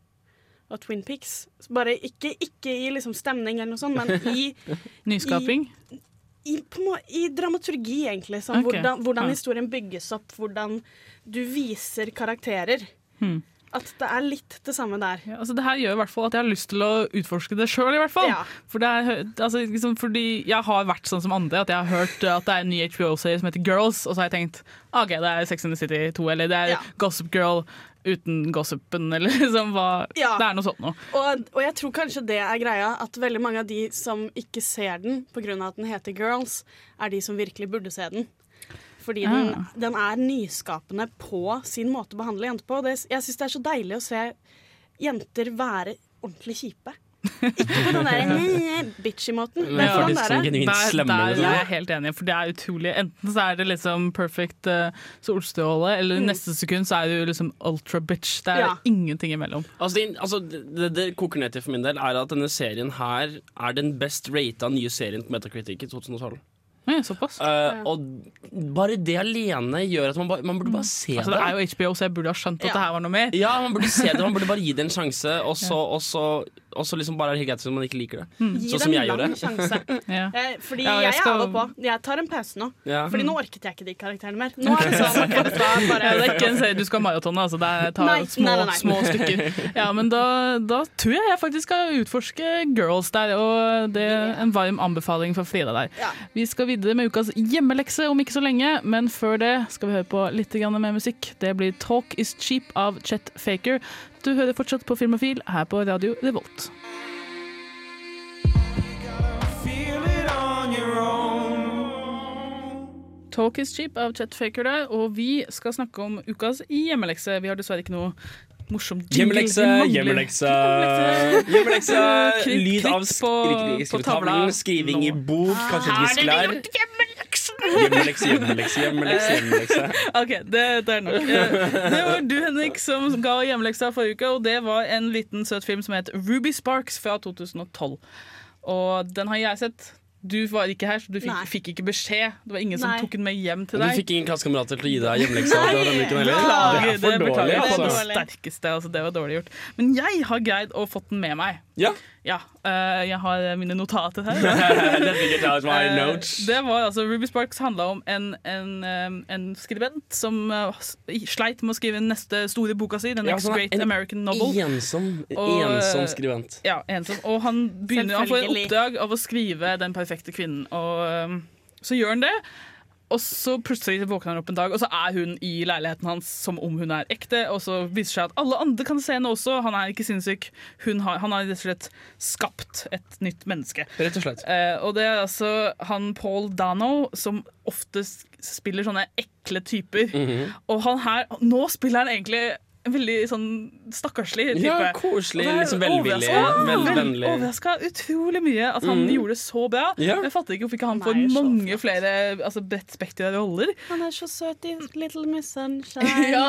Speaker 4: og Twin Peaks. Bare ikke, ikke i liksom stemning eller noe sånt, men i [LAUGHS]
Speaker 3: Nyskaping?
Speaker 4: i, på, må- i dramaturgi, egentlig. Sånn,
Speaker 3: okay.
Speaker 4: Hvordan, hvordan
Speaker 3: ja.
Speaker 4: historien bygges opp, hvordan du viser karakterer.
Speaker 3: Hmm.
Speaker 4: At det er litt det samme der.
Speaker 3: Ja, altså det her gjør i hvert fall at jeg har lyst til å utforske det sjøl.
Speaker 4: Ja.
Speaker 3: For det er, altså, liksom, fordi jeg har vært sånn som andre, at jeg har hørt at det er en ny HBO-serie som heter Girls, og så har jeg tenkt OK, det er Sex and the City 2, eller det er
Speaker 4: Ja.
Speaker 3: Gossip Girl uten gossipen, [LAUGHS] eller liksom hva
Speaker 4: Ja.
Speaker 3: Det er noe sånt noe.
Speaker 4: Og, og jeg tror kanskje det er greia, at veldig mange av de som ikke ser den pga. at den heter Girls, er de som virkelig burde se den. Fordi den, den er nyskapende på sin måte å behandle jenter på. Det, jeg syns det er så deilig å se jenter være ordentlig kjipe. Ikke på den der bitchy-måten. Det er
Speaker 5: faktisk sånn genuint slemme.
Speaker 3: der
Speaker 5: liksom.
Speaker 3: er jeg helt enig, for det er utrolig. Enten så er det liksom perfect uh, solstråle, eller
Speaker 4: Mm.
Speaker 3: neste sekund så er du liksom ultra bitch. Det er
Speaker 4: Ja.
Speaker 3: ingenting imellom.
Speaker 5: Altså, det, altså, det, det koker ned til for min del er at denne serien her er den best rata nye serien på Metacritic i 2012.
Speaker 3: Ja, såpass.
Speaker 5: Uh, og bare det alene gjør at man, ba, man burde bare se
Speaker 3: Altså, det er jo HBO, så jeg burde ha skjønt at
Speaker 4: Ja.
Speaker 3: det her var noe mer.
Speaker 5: Ja, man burde se det, man burde bare gi det en sjanse, [LAUGHS] og så, og så, og så liksom bare er det helt greit om man ikke liker det.
Speaker 4: Gi
Speaker 5: Sånn som
Speaker 4: det
Speaker 5: jeg
Speaker 4: en lang
Speaker 5: gjorde.
Speaker 4: sjanse. [LAUGHS]
Speaker 3: Ja.
Speaker 4: Eh, fordi
Speaker 3: Ja, jeg
Speaker 4: jeg,
Speaker 3: skal-
Speaker 4: er av og på. Jeg tar en pause nå.
Speaker 5: Ja.
Speaker 4: Fordi nå orket jeg ikke de karakterene mer. Nå er det sånn du
Speaker 3: Ja, det er ikke en serie du skal maratone, altså. Det er, tar
Speaker 4: Nei,
Speaker 3: små,
Speaker 4: nei, nei, nei.
Speaker 3: små stykker. Ja, men da, da tror jeg jeg faktisk skal utforske Girls der, og det er en varm anbefaling fra Frida der.
Speaker 4: Ja.
Speaker 3: Vi skal videre med ukas hjemmelekse om ikke så lenge, men før det skal vi høre på litt mer musikk. Det blir Talk Is Cheap av Chet Faker. Du hører fortsatt på Filmofil her på Radio Revolt. Talk is cheap av Chet Faker der, og vi skal snakke om ukas hjemmelekse. Vi har dessverre ikke noe morsom.
Speaker 5: Hjemmelekse, hjemmelekse, hjemmelekse. [LAUGHS] Lyd av
Speaker 3: klikk på-
Speaker 5: sk- riktig,
Speaker 3: på tavla.
Speaker 5: skrivetavlen, skriving i bok, kanskje et viskelær. Hjemmelekse, hjemmelekse, hjemmelekse. hjemmelekse. [LAUGHS]
Speaker 3: OK, det, det er nok. Eh, Det var du, Henrik, som ga hjemmeleksa forrige uke, og det var en liten søt film som het Ruby Sparks fra 2012. Og den har jeg sett. Du var ikke her, så du fikk, fikk ikke beskjed. Det var ingen som tok den med hjem til
Speaker 5: deg. du fikk ingen klassekamerater til å gi deg hjemmeleksa Det,
Speaker 3: beklager,
Speaker 5: Det er for dårlig.
Speaker 3: Det er
Speaker 5: altså.
Speaker 3: det sterkeste. Altså, det var dårlig gjort. Men jeg har greid å fått den med meg.
Speaker 5: Ja.
Speaker 3: Ja, uh, jeg har mine notater her. [LAUGHS] Eh,
Speaker 5: notes.
Speaker 3: Det var altså Ruby Sparks handla om en, en, en skribent som eh, sleit med å skrive neste store boka si, The Next
Speaker 5: ja,
Speaker 3: Great
Speaker 5: en
Speaker 3: American Novel.
Speaker 5: Ensom,
Speaker 3: Og,
Speaker 5: ensom skribent.
Speaker 3: Ja, ensom. Og han, begynner, han får en oppdrag av å skrive Den perfekte kvinnen. Og um, så gjør han det. Og så plutselig våkner han opp en dag, og så er hun i leiligheten hans som om hun er ekte. Og så viser det seg at alle andre kan se henne også. Han er ikke sinnssyk. Hun har, han har rett og slett skapt et nytt menneske.
Speaker 5: Rett og slett.
Speaker 3: Eh, og det er altså han Paul Dano som ofte spiller sånne ekle typer.
Speaker 5: Mhm.
Speaker 3: Og han her Nå spiller han egentlig en veldig sånn stakkarslig type.
Speaker 5: Ja, koselig, liksom velvillig,
Speaker 3: overrasket-
Speaker 5: vel-
Speaker 3: vel-
Speaker 5: vennlig.
Speaker 3: Overraska utrolig mye at han
Speaker 5: mm.
Speaker 3: gjorde det så bra.
Speaker 5: Ja.
Speaker 3: Jeg fatter ikke hvorfor ikke han får mange flere altså bredt spekter av roller.
Speaker 4: Han er så søt i Little Miss Sunshine. [LAUGHS]
Speaker 3: ja,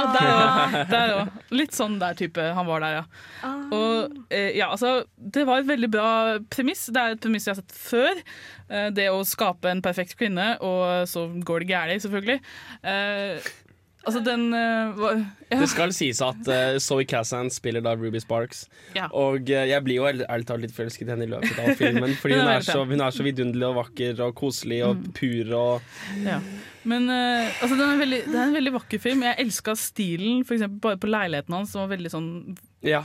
Speaker 3: der òg. Litt sånn der type han var der, ja.
Speaker 4: Ah.
Speaker 3: Og eh, ja, altså Det var et veldig bra premiss. Det er et premiss jeg har sett før. Eh, det å skape en perfekt kvinne, og så går det gærent, selvfølgelig. Altså, den uh, ja.
Speaker 5: Det skal sies at uh, Zoe Kazan spiller da Ruby Sparks.
Speaker 3: Ja.
Speaker 5: Og uh, jeg blir jo ærlig talt litt forelsket i henne i løpet av filmen. [LAUGHS] Fordi
Speaker 3: Hun er
Speaker 5: så, hun er så vidunderlig og vakker og koselig og
Speaker 3: Mm.
Speaker 5: pur og
Speaker 3: Ja. Men altså, den er veldig, det er en veldig vakker film. Jeg elska stilen, eksempel bare på leiligheten hans, som var veldig sånn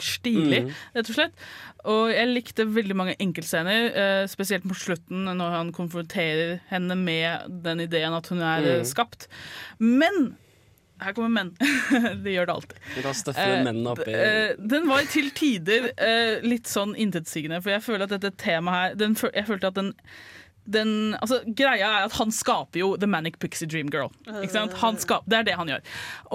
Speaker 3: stilig,
Speaker 5: Mm.
Speaker 3: rett og slett. Og jeg likte veldig mange enkeltscener, eh, spesielt mot slutten, når han konfronterer henne med den ideen at hun er
Speaker 5: Mm.
Speaker 3: skapt. Men her kommer menn. [LAUGHS] det gjør det alltid.
Speaker 5: Da støffer
Speaker 3: Eh,
Speaker 5: mennene oppi
Speaker 3: eh, den var til tider eh, litt sånn intetsigende, for jeg føler at dette temaet her den, Jeg følte at den den, altså, greia er at han skaper jo The Manic Pixie Dream Girl. Skaper, det er det han gjør.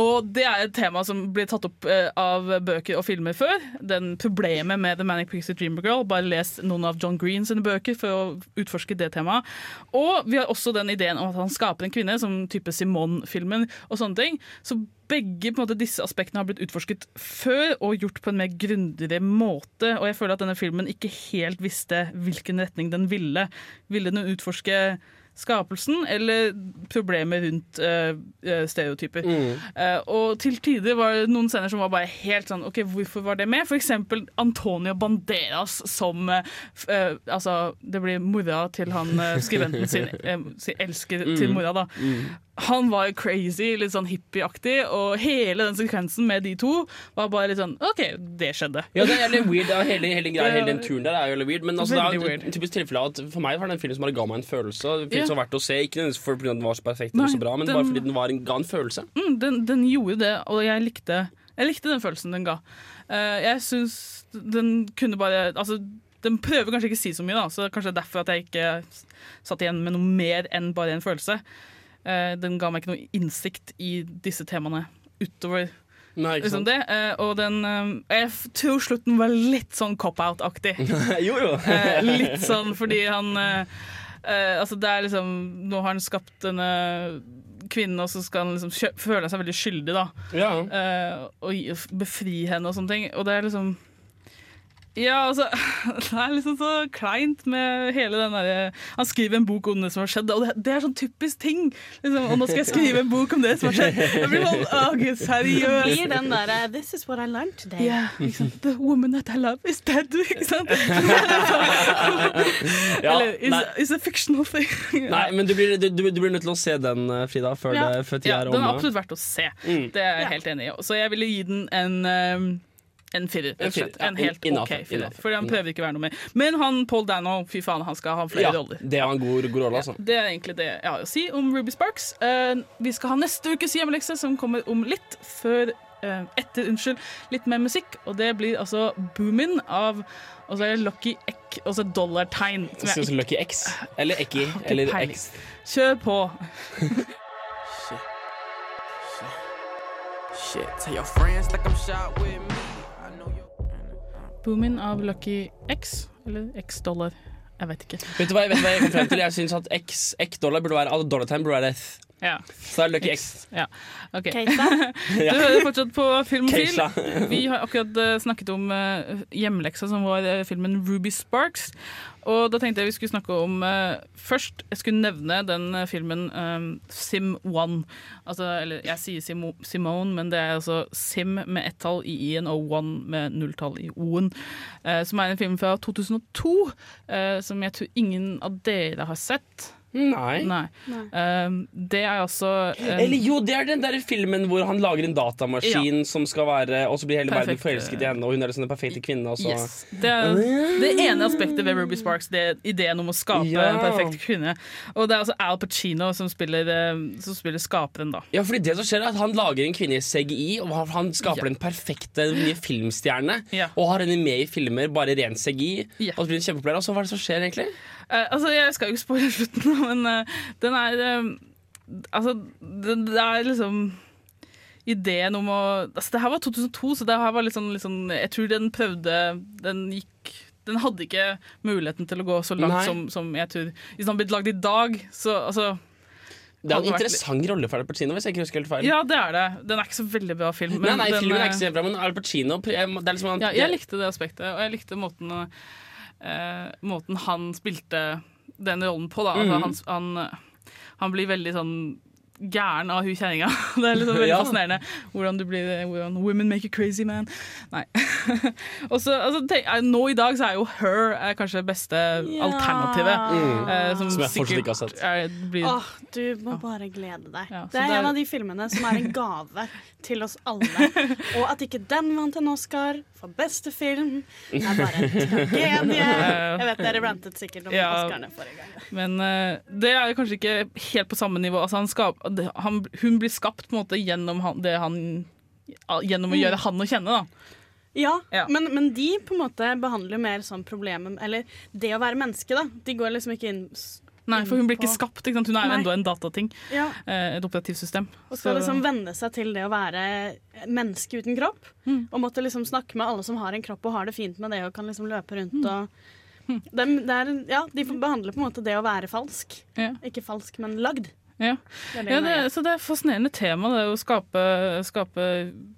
Speaker 3: Og det er et tema som blir tatt opp eh, av bøker og filmer før. Den Problemet med The Manic Pixie Dream Girl. Bare les noen av John Green sine bøker for å utforske det temaet. Og vi har også den ideen om at han skaper en kvinne, som type Simone-filmen og sånne ting. Så begge måte, disse aspektene har blitt utforsket før og gjort på en mer grundigere måte. Og jeg føler at denne filmen ikke helt visste hvilken retning den ville. Ville den utforske skapelsen eller problemer rundt eh, stereotyper.
Speaker 5: Mm.
Speaker 3: Uh, og til tider var det noen scener som var bare helt sånn OK, hvorfor var det med? For eksempel Antonio Banderas som uh, Altså, det blir mora til han skriventen sin, [LAUGHS] sin elsker til
Speaker 5: Mm.
Speaker 3: mora, da.
Speaker 5: Mm.
Speaker 3: Han var crazy, litt sånn hippieaktig, og hele den sekvensen med de to var bare litt sånn OK, det skjedde.
Speaker 5: Ja, det er jævlig weird. Hele, hele, [LAUGHS] greia, hele den turen der er jo litt weird. Men altså, det er et typisk tilfelle at for meg var det en film som bare ga meg en følelse. film
Speaker 3: Ja.
Speaker 5: som var verdt å se. Ikke nødvendigvis fordi den var så perfekt eller så bra, men
Speaker 3: den-
Speaker 5: bare fordi den var en, ga en følelse.
Speaker 3: Mm, den, den gjorde det, og jeg likte, jeg likte den følelsen den ga. Uh, jeg syns den kunne bare Altså, den prøver kanskje ikke å si så mye, da, så kanskje det er derfor at jeg ikke satt igjen med noe mer enn bare en følelse. Uh, den ga meg ikke noe innsikt i disse temaene utover
Speaker 5: Nei,
Speaker 3: liksom det. Eh, og den Jeg tror slutten var litt sånn cop-out-aktig. [LAUGHS]
Speaker 5: jo, jo.
Speaker 3: Litt sånn fordi han eh, Altså det er liksom Nå har han skapt denne kvinnen, og så skal han liksom føle seg veldig skyldig, da. Eh, og befri henne og sånne ting. Og det er liksom ja, altså [LAUGHS] Det er liksom så kleint med hele den derre Han skriver en bok om det som har skjedd, og det, det er sånn typisk ting. Liksom, og nå skal jeg skrive en bok om det som har skjedd. Jeg blir sånn, å, Gud, seriøst.
Speaker 4: Det Blir den derre This is what I learned today.
Speaker 3: Yeah, liksom. The woman that I love is dead. [LAUGHS] Ikke sant? [LAUGHS]
Speaker 5: Ja,
Speaker 3: Eller is, is a fictional thing.
Speaker 5: Nei, men du blir, du, du blir nødt til å se den, eh, Frida, før,
Speaker 3: Ja.
Speaker 5: det, før tida
Speaker 3: ja,
Speaker 5: er
Speaker 3: den er absolutt verdt å se.
Speaker 5: Mm.
Speaker 3: Det er jeg helt enig i. Så jeg ville gi den en um, en firer,
Speaker 5: En firer, ja,
Speaker 3: En helt
Speaker 5: innenfor,
Speaker 3: OK firer.
Speaker 5: innenfor,
Speaker 3: fordi han prøver ikke å være noe mer. Men han Paul Dano, fy faen, han skal ha flere
Speaker 5: Ja,
Speaker 3: roller.
Speaker 5: det er en god, god rolle, altså.
Speaker 3: Det er egentlig det jeg har å si om Ruby Sparks. Uh, vi skal ha neste ukes hjemmelekse, som kommer om litt før uh, etter, unnskyld, litt mer musikk. Og det blir altså Boomin av Og så er det Lucky Eck, og så dollartegn. som jeg
Speaker 5: Skal vi si Lucky X? Eller Ekki?
Speaker 3: ikke
Speaker 5: Eller
Speaker 3: peiling.
Speaker 5: X?
Speaker 3: Kjør på. [LAUGHS]
Speaker 7: Shit, tell your
Speaker 3: Boomin av Lucky X, eller X-dollar. Jeg vet ikke.
Speaker 5: Vet du hva, vet hva jeg kom frem til? Jeg syns at X, X-dollar burde være dollar time burde være.
Speaker 3: Ja.
Speaker 5: Så det er Lucky X.
Speaker 3: Ja.
Speaker 4: Okay. [LAUGHS]
Speaker 3: Du hører fortsatt på
Speaker 5: Filmfil.
Speaker 3: Vi har akkurat eh, snakket om hjemleksa, hjemmeleksa, som var eh, filmen Ruby Sparks. Og da tenkte jeg vi skulle snakke om eh, Først jeg skulle nevne den eh, filmen um, Sim 1. Altså, eller jeg sier Simo, Simone, men det er altså Sim med ett tall i i-en og One med nulltall i o-en. eh, som er en film fra 2002, eh, som jeg tror ingen av dere har sett.
Speaker 5: Nei.
Speaker 3: Um, det er også um,
Speaker 5: Eller jo, det er den der filmen hvor han lager en datamaskin som skal være Og så blir hele verden forelsket i henne, og hun er den perfekte kvinnen. Og.
Speaker 3: Yes. Det er det ene aspektet ved Ruby Sparks, det er ideen om å skape
Speaker 5: Ja.
Speaker 3: en perfekt kvinne. Og det er altså Al Pacino som spiller, eh, som spiller skaperen, da.
Speaker 5: Ja, fordi det som skjer er at Han lager en kvinne i CGI, og han- skaper skaper den perfekte nye filmstjerne. Og har henne med i filmer, bare ren CGI. Og så blir hun kjempepopulær. Og så hva er det som skjer, egentlig?
Speaker 3: Eh, altså, Jeg skal jo ikke spoile slutten, [LAUGHS] men uh, den er eh, Altså, det, det er liksom Ideen om å altså, Det her var 2002, så det her var litt sånn, litt sånn Jeg tror den prøvde Den gikk Den hadde ikke muligheten til å gå så langt som, som jeg tror Hvis den hadde blitt lagd i dag, så altså
Speaker 5: Det er en
Speaker 3: vært
Speaker 5: interessant rolle for Al Pacino, hvis jeg ikke husker helt feil.
Speaker 3: Ja, det er det. Den er ikke så veldig bra film.
Speaker 5: nei, nei, filmen er ikke så bra, men Al Pacino det er liksom
Speaker 3: ja, Jeg likte det aspektet, og jeg likte måten, eh, måten han spilte den rollen på. Da. Altså,
Speaker 5: Mhm.
Speaker 3: han, han, han blir veldig sånn gæren av hun kjerringa. [LAUGHS] Det er liksom veldig
Speaker 5: Ja.
Speaker 3: fascinerende hvordan du blir hvordan Women make you crazy, man. Nei. [LAUGHS] og så, altså, tenk, eh, nå i dag så er jo Her er kanskje det beste alternativet.
Speaker 5: Mm.
Speaker 3: eh,
Speaker 5: Som jeg fortsatt ikke har sett.
Speaker 3: Er, blir,
Speaker 4: Åh, du må bare glede deg. det er
Speaker 3: er-
Speaker 4: en av de filmene som er en [LAUGHS] gave til oss alle. Og at ikke den vant en Oscar for beste film, er bare en tragedie. Jeg vet dere rantet sikkert om
Speaker 3: Ja.
Speaker 4: Oscarene forrige gang.
Speaker 3: Men uh, det er kanskje ikke helt på samme nivå. Altså, han skap, det, han, hun blir skapt på en måte gjennom han, det han Gjennom å
Speaker 4: Mm.
Speaker 3: gjøre han å kjenne, da.
Speaker 4: Ja, Men, men de på en måte behandler mer sånn problemet Eller det å være menneske, da. De går liksom ikke inn
Speaker 3: Nei, for hun blir ikke
Speaker 4: på-
Speaker 3: skapt. Ikke? Hun er jo enda en datating.
Speaker 4: Ja.
Speaker 3: Eh, et operativsystem.
Speaker 4: Og skal
Speaker 3: Så-
Speaker 4: liksom venne seg til det å være menneske uten kropp.
Speaker 3: Mm.
Speaker 4: Og måtte liksom snakke med alle som har en kropp og har det fint med det og kan liksom løpe rundt
Speaker 3: Mm.
Speaker 4: og de, det er, ja, De behandler på en måte det å være falsk. Ikke falsk, men lagd.
Speaker 3: Ja. Ja, det, så det er et fascinerende tema, det å skape, skape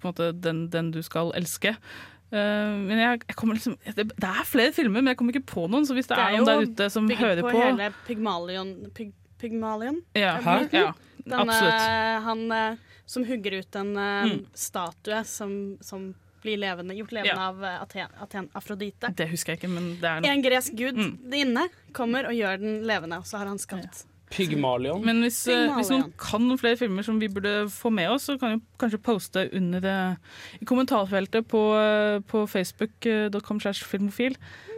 Speaker 3: måte, den, den du skal elske. Uh, men jeg, jeg kommer liksom det, det er flere filmer, men jeg kommer ikke på noen. Så hvis det,
Speaker 4: Det
Speaker 3: er, noen der ute som hører
Speaker 4: på, Det er jo bygd
Speaker 3: på,
Speaker 4: hele Pygmalion Pyg, Pygmalion?
Speaker 3: Ja? Ja,
Speaker 4: den,
Speaker 3: absolutt.
Speaker 4: Han eh, som hugger ut en eh,
Speaker 3: Mm.
Speaker 4: statue som, som blir levende, gjort levende
Speaker 3: Ja.
Speaker 4: av eh, Aten, Aten, Afrodite.
Speaker 3: Det husker jeg ikke, men det er noe.
Speaker 4: En gresk gud
Speaker 3: Mm.
Speaker 4: inne kommer og gjør den levende, og så har han skapt
Speaker 5: Pygmalion.
Speaker 3: Men hvis, eh,
Speaker 4: Pygmalion.
Speaker 3: hvis noen kan noen flere filmer som vi burde få med oss, så kan vi kanskje poste under det, i kommentarfeltet på, eh, på facebook.com slash filmofil.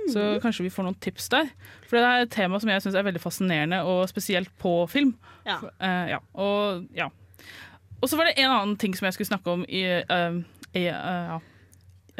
Speaker 3: Så
Speaker 4: Mm.
Speaker 3: kanskje vi får noen tips der. For det er et tema som jeg syns er veldig fascinerende, og spesielt på film.
Speaker 4: Ja.
Speaker 3: Uh, ja. Og ja. Og så var det en annen ting som jeg skulle snakke om i, uh, i uh, ja.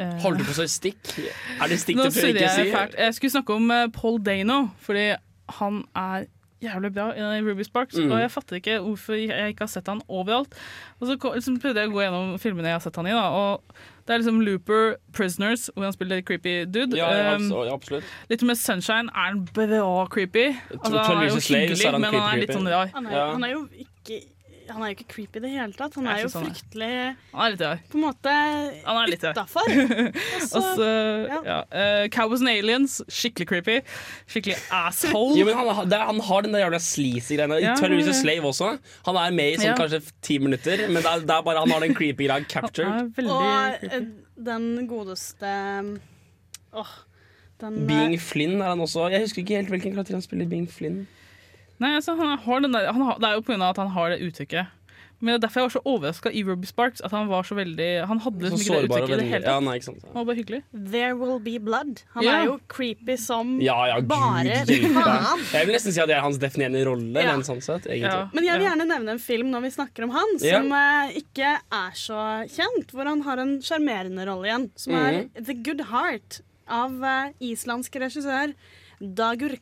Speaker 3: Eh,
Speaker 5: Holder du på å si stikk? Er det stikk
Speaker 3: Nå
Speaker 5: du prøver ikke å
Speaker 3: jeg
Speaker 5: si?
Speaker 3: fælt. Jeg skulle snakke om eh, Paul Dano, fordi han er jævlig bra i Ruby Sparks.
Speaker 5: Mm.
Speaker 3: Og jeg fatter ikke hvorfor jeg ikke har sett han overalt. Og så liksom prøvde jeg å gå gjennom filmene jeg har sett han i. Da, og det er liksom Looper, Prisoners, hvor han spiller creepy dude.
Speaker 5: Ja, ja,
Speaker 3: Um,
Speaker 5: ja, absolutt.
Speaker 3: Litt med Sunshine er han bra creepy. Altså, han er jo hyggelig, men han er litt sånn rar.
Speaker 4: Han er,
Speaker 5: Ja.
Speaker 4: han er jo ikke han er jo ikke creepy i det hele tatt. Han er jo
Speaker 3: sånn
Speaker 4: fryktelig
Speaker 3: Han er litt rar.
Speaker 4: På en måte
Speaker 3: Han er litt
Speaker 4: utafor.
Speaker 3: altså, [LAUGHS] så, ja. uh, Cowboys and Aliens, skikkelig creepy. Skikkelig asshole.
Speaker 5: Jo, men han, er, han har den der jævla sleazy greiene.
Speaker 3: Ja,
Speaker 5: I 12 Years a
Speaker 3: ja.
Speaker 5: Slave også. Han er med i sånn
Speaker 3: Ja.
Speaker 5: kanskje ti minutter, men det er, det er bare han har den creepy greia captured.
Speaker 4: Og creepy. den godeste Åh, den eh,
Speaker 5: Being Flynn er han også. Jeg husker ikke helt hvilken karakter han spiller. i Being Flynn
Speaker 3: Nei, altså, han har den der, han har, Det er jo pga. at han har det uttrykket. Men det er derfor jeg var så overraska i Ruby Sparks. At han var så veldig Han hadde
Speaker 5: Så
Speaker 3: liksom ikke det uttrykket i det hele tatt.
Speaker 5: Ja, nei, ikke sant.
Speaker 3: Han var bare hyggelig.
Speaker 4: There Will Be Blood. Han
Speaker 3: Ja.
Speaker 4: er jo creepy som
Speaker 5: Ja, ja,
Speaker 4: bare
Speaker 5: gud
Speaker 4: faen.
Speaker 5: Jeg vil nesten si at det er hans definerende rolle.
Speaker 4: Ja.
Speaker 5: men sånn sett.
Speaker 4: Men jeg vil gjerne nevne en film når vi snakker om han, som eh, ikke er så kjent. Hvor han har en sjarmerende rolle igjen, som er
Speaker 5: Mhm.
Speaker 4: The Good Heart av uh, islandsk regissør Dagur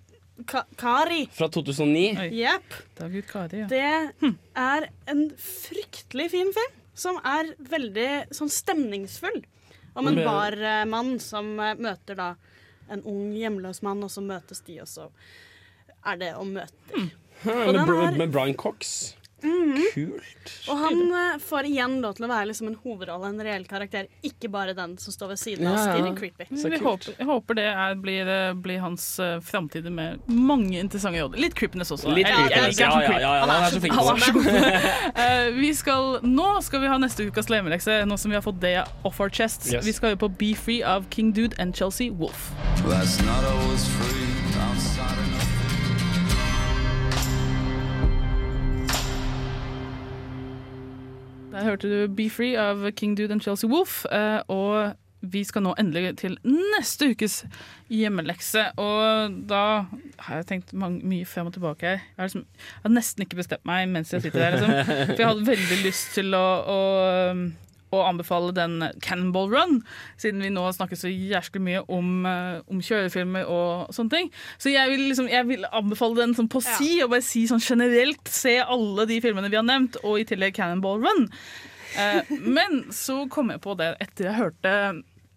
Speaker 4: Ka Kari.
Speaker 5: Fra 2009.
Speaker 4: Jepp.
Speaker 3: Dagur Kari, ja.
Speaker 4: Det er en fryktelig fin film, som er veldig sånn stemningsfull. Om en barmann som eh, møter da en ung hjemløs mann, og så møtes de, og så er det å møte
Speaker 5: Hmm. Med Brian Cox.
Speaker 4: Mhm.
Speaker 5: Kult.
Speaker 4: Og han uh, får igjen lov til å være liksom en hovedrolle, en reell karakter, ikke bare den som står ved siden av
Speaker 3: Ja, ja.
Speaker 4: Stirring Creepy.
Speaker 3: Vi håper, jeg håper det er, blir, eh, blir hans uh, framtid med mange interessante roller. Litt creepiness også.
Speaker 5: Litt ja, ja, ja, han er så flink på
Speaker 3: er
Speaker 5: det.
Speaker 3: så god på. [LAUGHS] Eh, vi skal, nå skal vi ha neste ukas lemelekse, nå som vi har fått det off our chests.
Speaker 14: Yes.
Speaker 3: Vi skal jo på Be Free av King Dude and Chelsea Wolf.
Speaker 14: Last night I was free outside
Speaker 3: Der hørte du Be Free av King Dude and Chelsea Wolf. eh, og vi skal nå endelig til neste ukes hjemmelekse. Og da har jeg tenkt mye frem og tilbake her. Jeg har, liksom, jeg har nesten ikke bestemt meg mens jeg sitter der. Liksom. For jeg hadde veldig lyst til å, å, å anbefale den Cannonball Run, siden vi nå snakker så jæsklig mye om, eh, om kjørefilmer og sånne ting. Så jeg vil, liksom, jeg vil anbefale den sånn på si, og bare si sånn generelt se alle de filmene vi har nevnt, og i tillegg Cannonball Run. Eh, men så kom jeg på det etter jeg hørte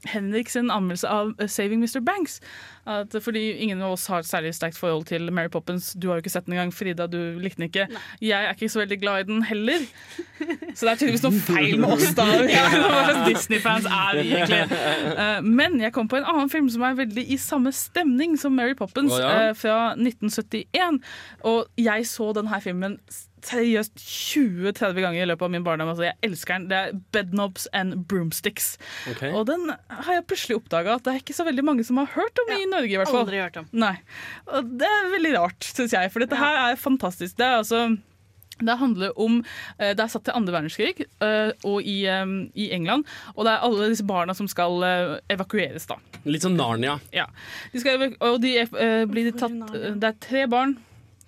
Speaker 3: Henrik sin anmeldelse av Saving Mr. Banks. At fordi ingen av oss har et særlig sterkt forhold til Mary Poppins. Du har jo ikke sett den engang, Frida. Du likte den ikke. Jeg er ikke så veldig glad i den heller. Så det er tydeligvis noe feil med oss, da. [LAUGHS] Disney-fans er vi egentlig? Eh, Men jeg kom på en annen film som er veldig i samme stemning som Mary Poppins,
Speaker 5: oh, ja.
Speaker 3: eh, fra 1971. Og jeg så denne filmen seriøst 20-30 ganger i løpet av min barndom. Altså, jeg elsker den. Det er Bedknobs and Broomsticks.
Speaker 5: Okay.
Speaker 3: Og den har jeg plutselig oppdaga at det er ikke så veldig mange som har hørt om i Norge. i hvert fall.
Speaker 4: Aldri hørt om.
Speaker 3: Nei. Og det er veldig rart, syns jeg, for dette her er fantastisk. Det er altså det handler om eh, Det er satt til andre verdenskrig eh, og i, eh, i England. Og det er alle disse barna som skal evakueres, da.
Speaker 5: Litt som Narnia.
Speaker 3: Ja. De skal, og de blir tatt Det er tre barn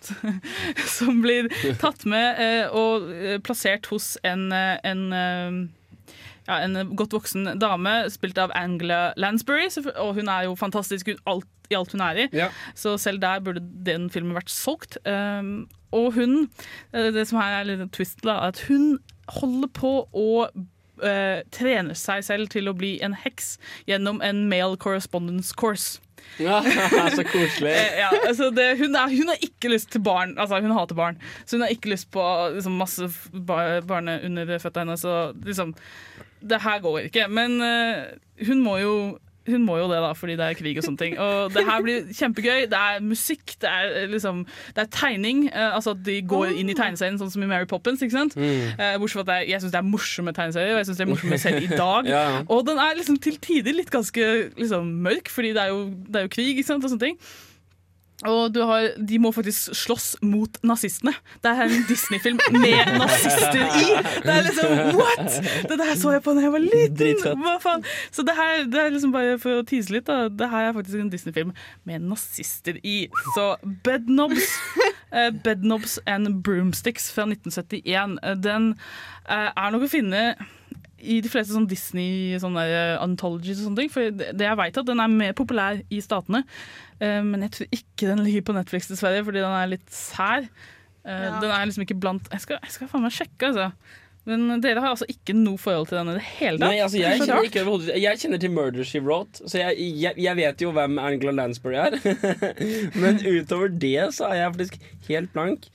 Speaker 3: [LAUGHS] som blir tatt med eh, og eh, plassert hos en, eh, en ja, en godt voksen dame spilt av Angela Lansbury. Og hun er jo fantastisk alt, i alt hun er i.
Speaker 5: Ja.
Speaker 3: Så selv der burde den filmen vært solgt. Um, og hun, det som her er litt twist, da, at hun holder på å uh, trene seg selv til å bli en heks gjennom en male correspondence course.
Speaker 5: Ja, [LAUGHS] så koselig.
Speaker 3: Eh, ja, altså det, hun, er, hun har ikke lyst til barn. Altså hun hater barn. Så hun har ikke lyst på liksom, masse barne under føttene hennes. Liksom Det her går ikke. Men uh, hun må jo hun må jo det, da, fordi det er krig og sånne ting. Og det her blir kjempegøy. Det er musikk, det er, eh, liksom, det er tegning. eh, altså at de går inn i tegneserien, sånn som i Mary Poppins. ikke sant?
Speaker 5: Mm.
Speaker 3: Eh, bortsett fra at jeg, jeg syns det er morsomme tegneserier, og jeg syns det er morsomme selv i dag. [LAUGHS]
Speaker 5: Ja, ja.
Speaker 3: Og den er liksom til tider litt ganske liksom, mørk, fordi det er, jo, det er jo krig ikke sant, og sånne ting. Og du har, de må faktisk slåss mot nazistene. Det er en Disney-film med [LAUGHS] nazister i! Det er liksom what?! Det der så jeg på da jeg var liten! Hva faen? Så det her det er liksom bare for å tease litt, da. Det her er faktisk en Disney-film med nazister i. Så Bedknobs, [LAUGHS] eh, Bedknobs and Broomsticks fra 1971, eh, den eh, er nok å finne i de fleste sånn Disney sånne der, anthologies og sånne ting. For det, jeg vet at den er mer populær i statene. Eh, men jeg tror ikke den ligger på Netflix dessverre, fordi den er litt sær. Eh,
Speaker 4: Ja.
Speaker 3: Den er liksom ikke blant Jeg skal, jeg skal faen meg sjekke, altså. Men dere har altså ikke noe forhold til den i det hele tatt?
Speaker 5: Nei, altså jeg, kjenner ikke Jeg kjenner til Murder She Wrote, så jeg, jeg, jeg vet jo hvem Angela Lansbury er. [LAUGHS] Men utover det så er jeg faktisk helt blank.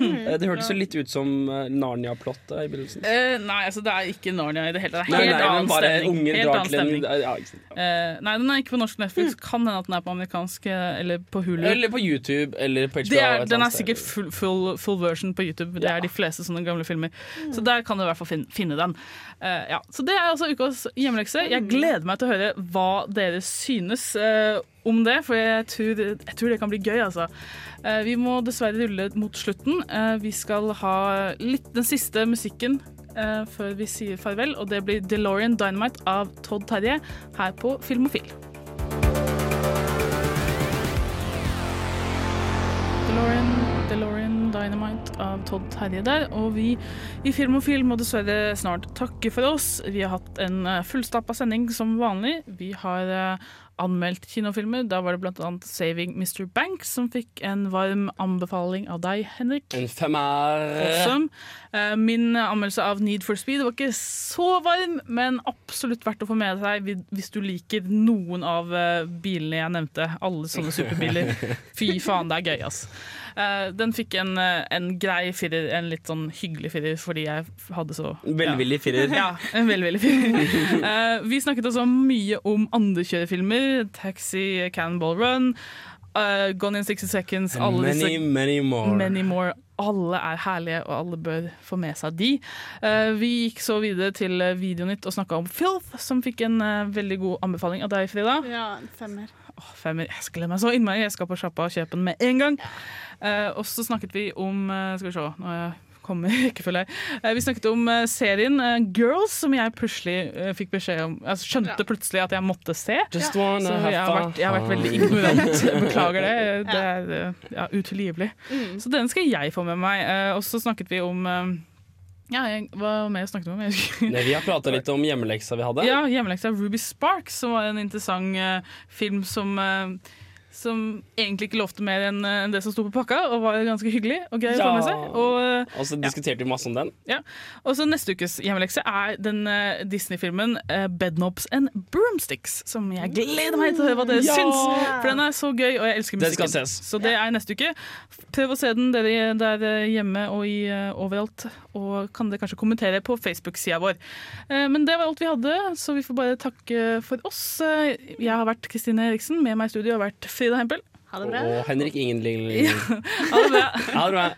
Speaker 5: Eh, Det hørtes jo litt ut som eh, Narnia-plottet i begynnelsen.
Speaker 3: Uh, nei, altså det er ikke Narnia i det hele tatt. Det
Speaker 5: Nei,
Speaker 3: er helt
Speaker 5: nei, men
Speaker 3: annen
Speaker 5: bare
Speaker 3: stemning. Helt annen stemning.
Speaker 5: ja, ikke sant.
Speaker 3: Eh, nei, den er ikke på norsk Netflix. Kan hende at den er på amerikansk eller på Hulu.
Speaker 5: Eller på YouTube eller på HBO.
Speaker 3: er, den er sikkert full, full, full version på YouTube. Det er de fleste sånne gamle filmer. Så der kan du i hvert fall finne, finne den. Uh, ja. Så det er altså ukas hjemmelekse. Jeg gleder meg til å høre hva dere synes eh, om det, for jeg tror, jeg tror det kan bli gøy, altså. Eh, vi må dessverre rulle mot slutten. Eh, vi skal ha litt den siste musikken eh, før vi sier farvel, og det blir DeLorean Dynamite av Todd Terje her på Filmofil. DeLorean, DeLorean Dynamite av Todd Terje der. Og vi i Filmofil må dessverre snart takke for oss. Vi har hatt en fullstappa sending som vanlig. Vi har anmeldt kinofilmer. Da var det annet 'Saving Mr. Banks', som fikk en varm anbefaling av deg, Henrik.
Speaker 5: En femmer.
Speaker 3: Awesome. Eh, Min anmeldelse av Need for Speed var ikke så varm, men absolutt verdt å få med seg hvis- du liker noen av eh, bilene jeg nevnte. Alle sånne superbiler. [LAUGHS] Fy faen, det er gøy, ass. Eh, Den fikk en, eh, en grei firer, en litt sånn hyggelig firer, fordi jeg hadde så
Speaker 5: Velvillig firer. [LAUGHS]
Speaker 3: Ja, en velvillig firer. Eh, Vi snakket også mye om andre kjørefilmer. Taxi, Cannonball Run, uh, Gone in 60 Seconds. Alle
Speaker 5: Many,
Speaker 3: disse
Speaker 5: many more.
Speaker 3: Many more. Alle er herlige, og alle bør få med seg de. Uh, vi gikk så videre til eh, Videonytt og snakka om Filth, som fikk en eh, veldig god anbefaling av deg, Frida.
Speaker 4: Ja, en femmer.
Speaker 3: Åh, femmer. Jeg skal glede meg så innmari. Jeg skal på sjappa og kjøpe den med en gang. Uh, og så snakket vi om eh, Skal vi se, nå er jeg kommer jeg. Eh, vi snakket om serien Girls, som jeg plutselig fikk beskjed om altså, Skjønte plutselig at jeg måtte se.
Speaker 5: Just wanna
Speaker 3: så jeg har, vært, jeg har vært veldig ignorant. Beklager det. [LAUGHS] Det er ja, utilgivelig.
Speaker 4: Mm.
Speaker 3: Så den skal jeg få med meg. Eh, og så snakket vi om ja, jeg, Hva mer snakket vi om? Jeg
Speaker 5: Nei, vi har prata litt om hjemmeleksa vi hadde.
Speaker 3: ja, hjemmeleksa Ruby Sparks, som var en interessant uh, film som eh, som egentlig ikke lovte mer enn eh, det som sto på pakka, og var ganske hyggelig og grei å få med seg. Og, eh,
Speaker 5: Og så diskuterte vi masse om den.
Speaker 3: ja. og så Neste ukes hjemmelekse er den eh, Disney-filmen eh, Bedknobs and Broomsticks, som jeg gleder meg til å høre hva dere
Speaker 5: Ja!
Speaker 3: syns. For den er så gøy, og jeg elsker
Speaker 5: Den skal
Speaker 3: musikken.
Speaker 5: ses.
Speaker 3: Så det er neste uke. Prøv å se den dere der eh, hjemme og i, eh, overalt, og kan dere kanskje kommentere på Facebook-sida vår. Eh, Men det var alt vi hadde, så vi får bare takke for oss. Eh, Jeg har vært Kristine Eriksen, med meg i studio har vært Frida Hempel. Ha det bra.
Speaker 5: Og Henrik Ingenling.
Speaker 3: Ha det bra.
Speaker 5: Ha det bra.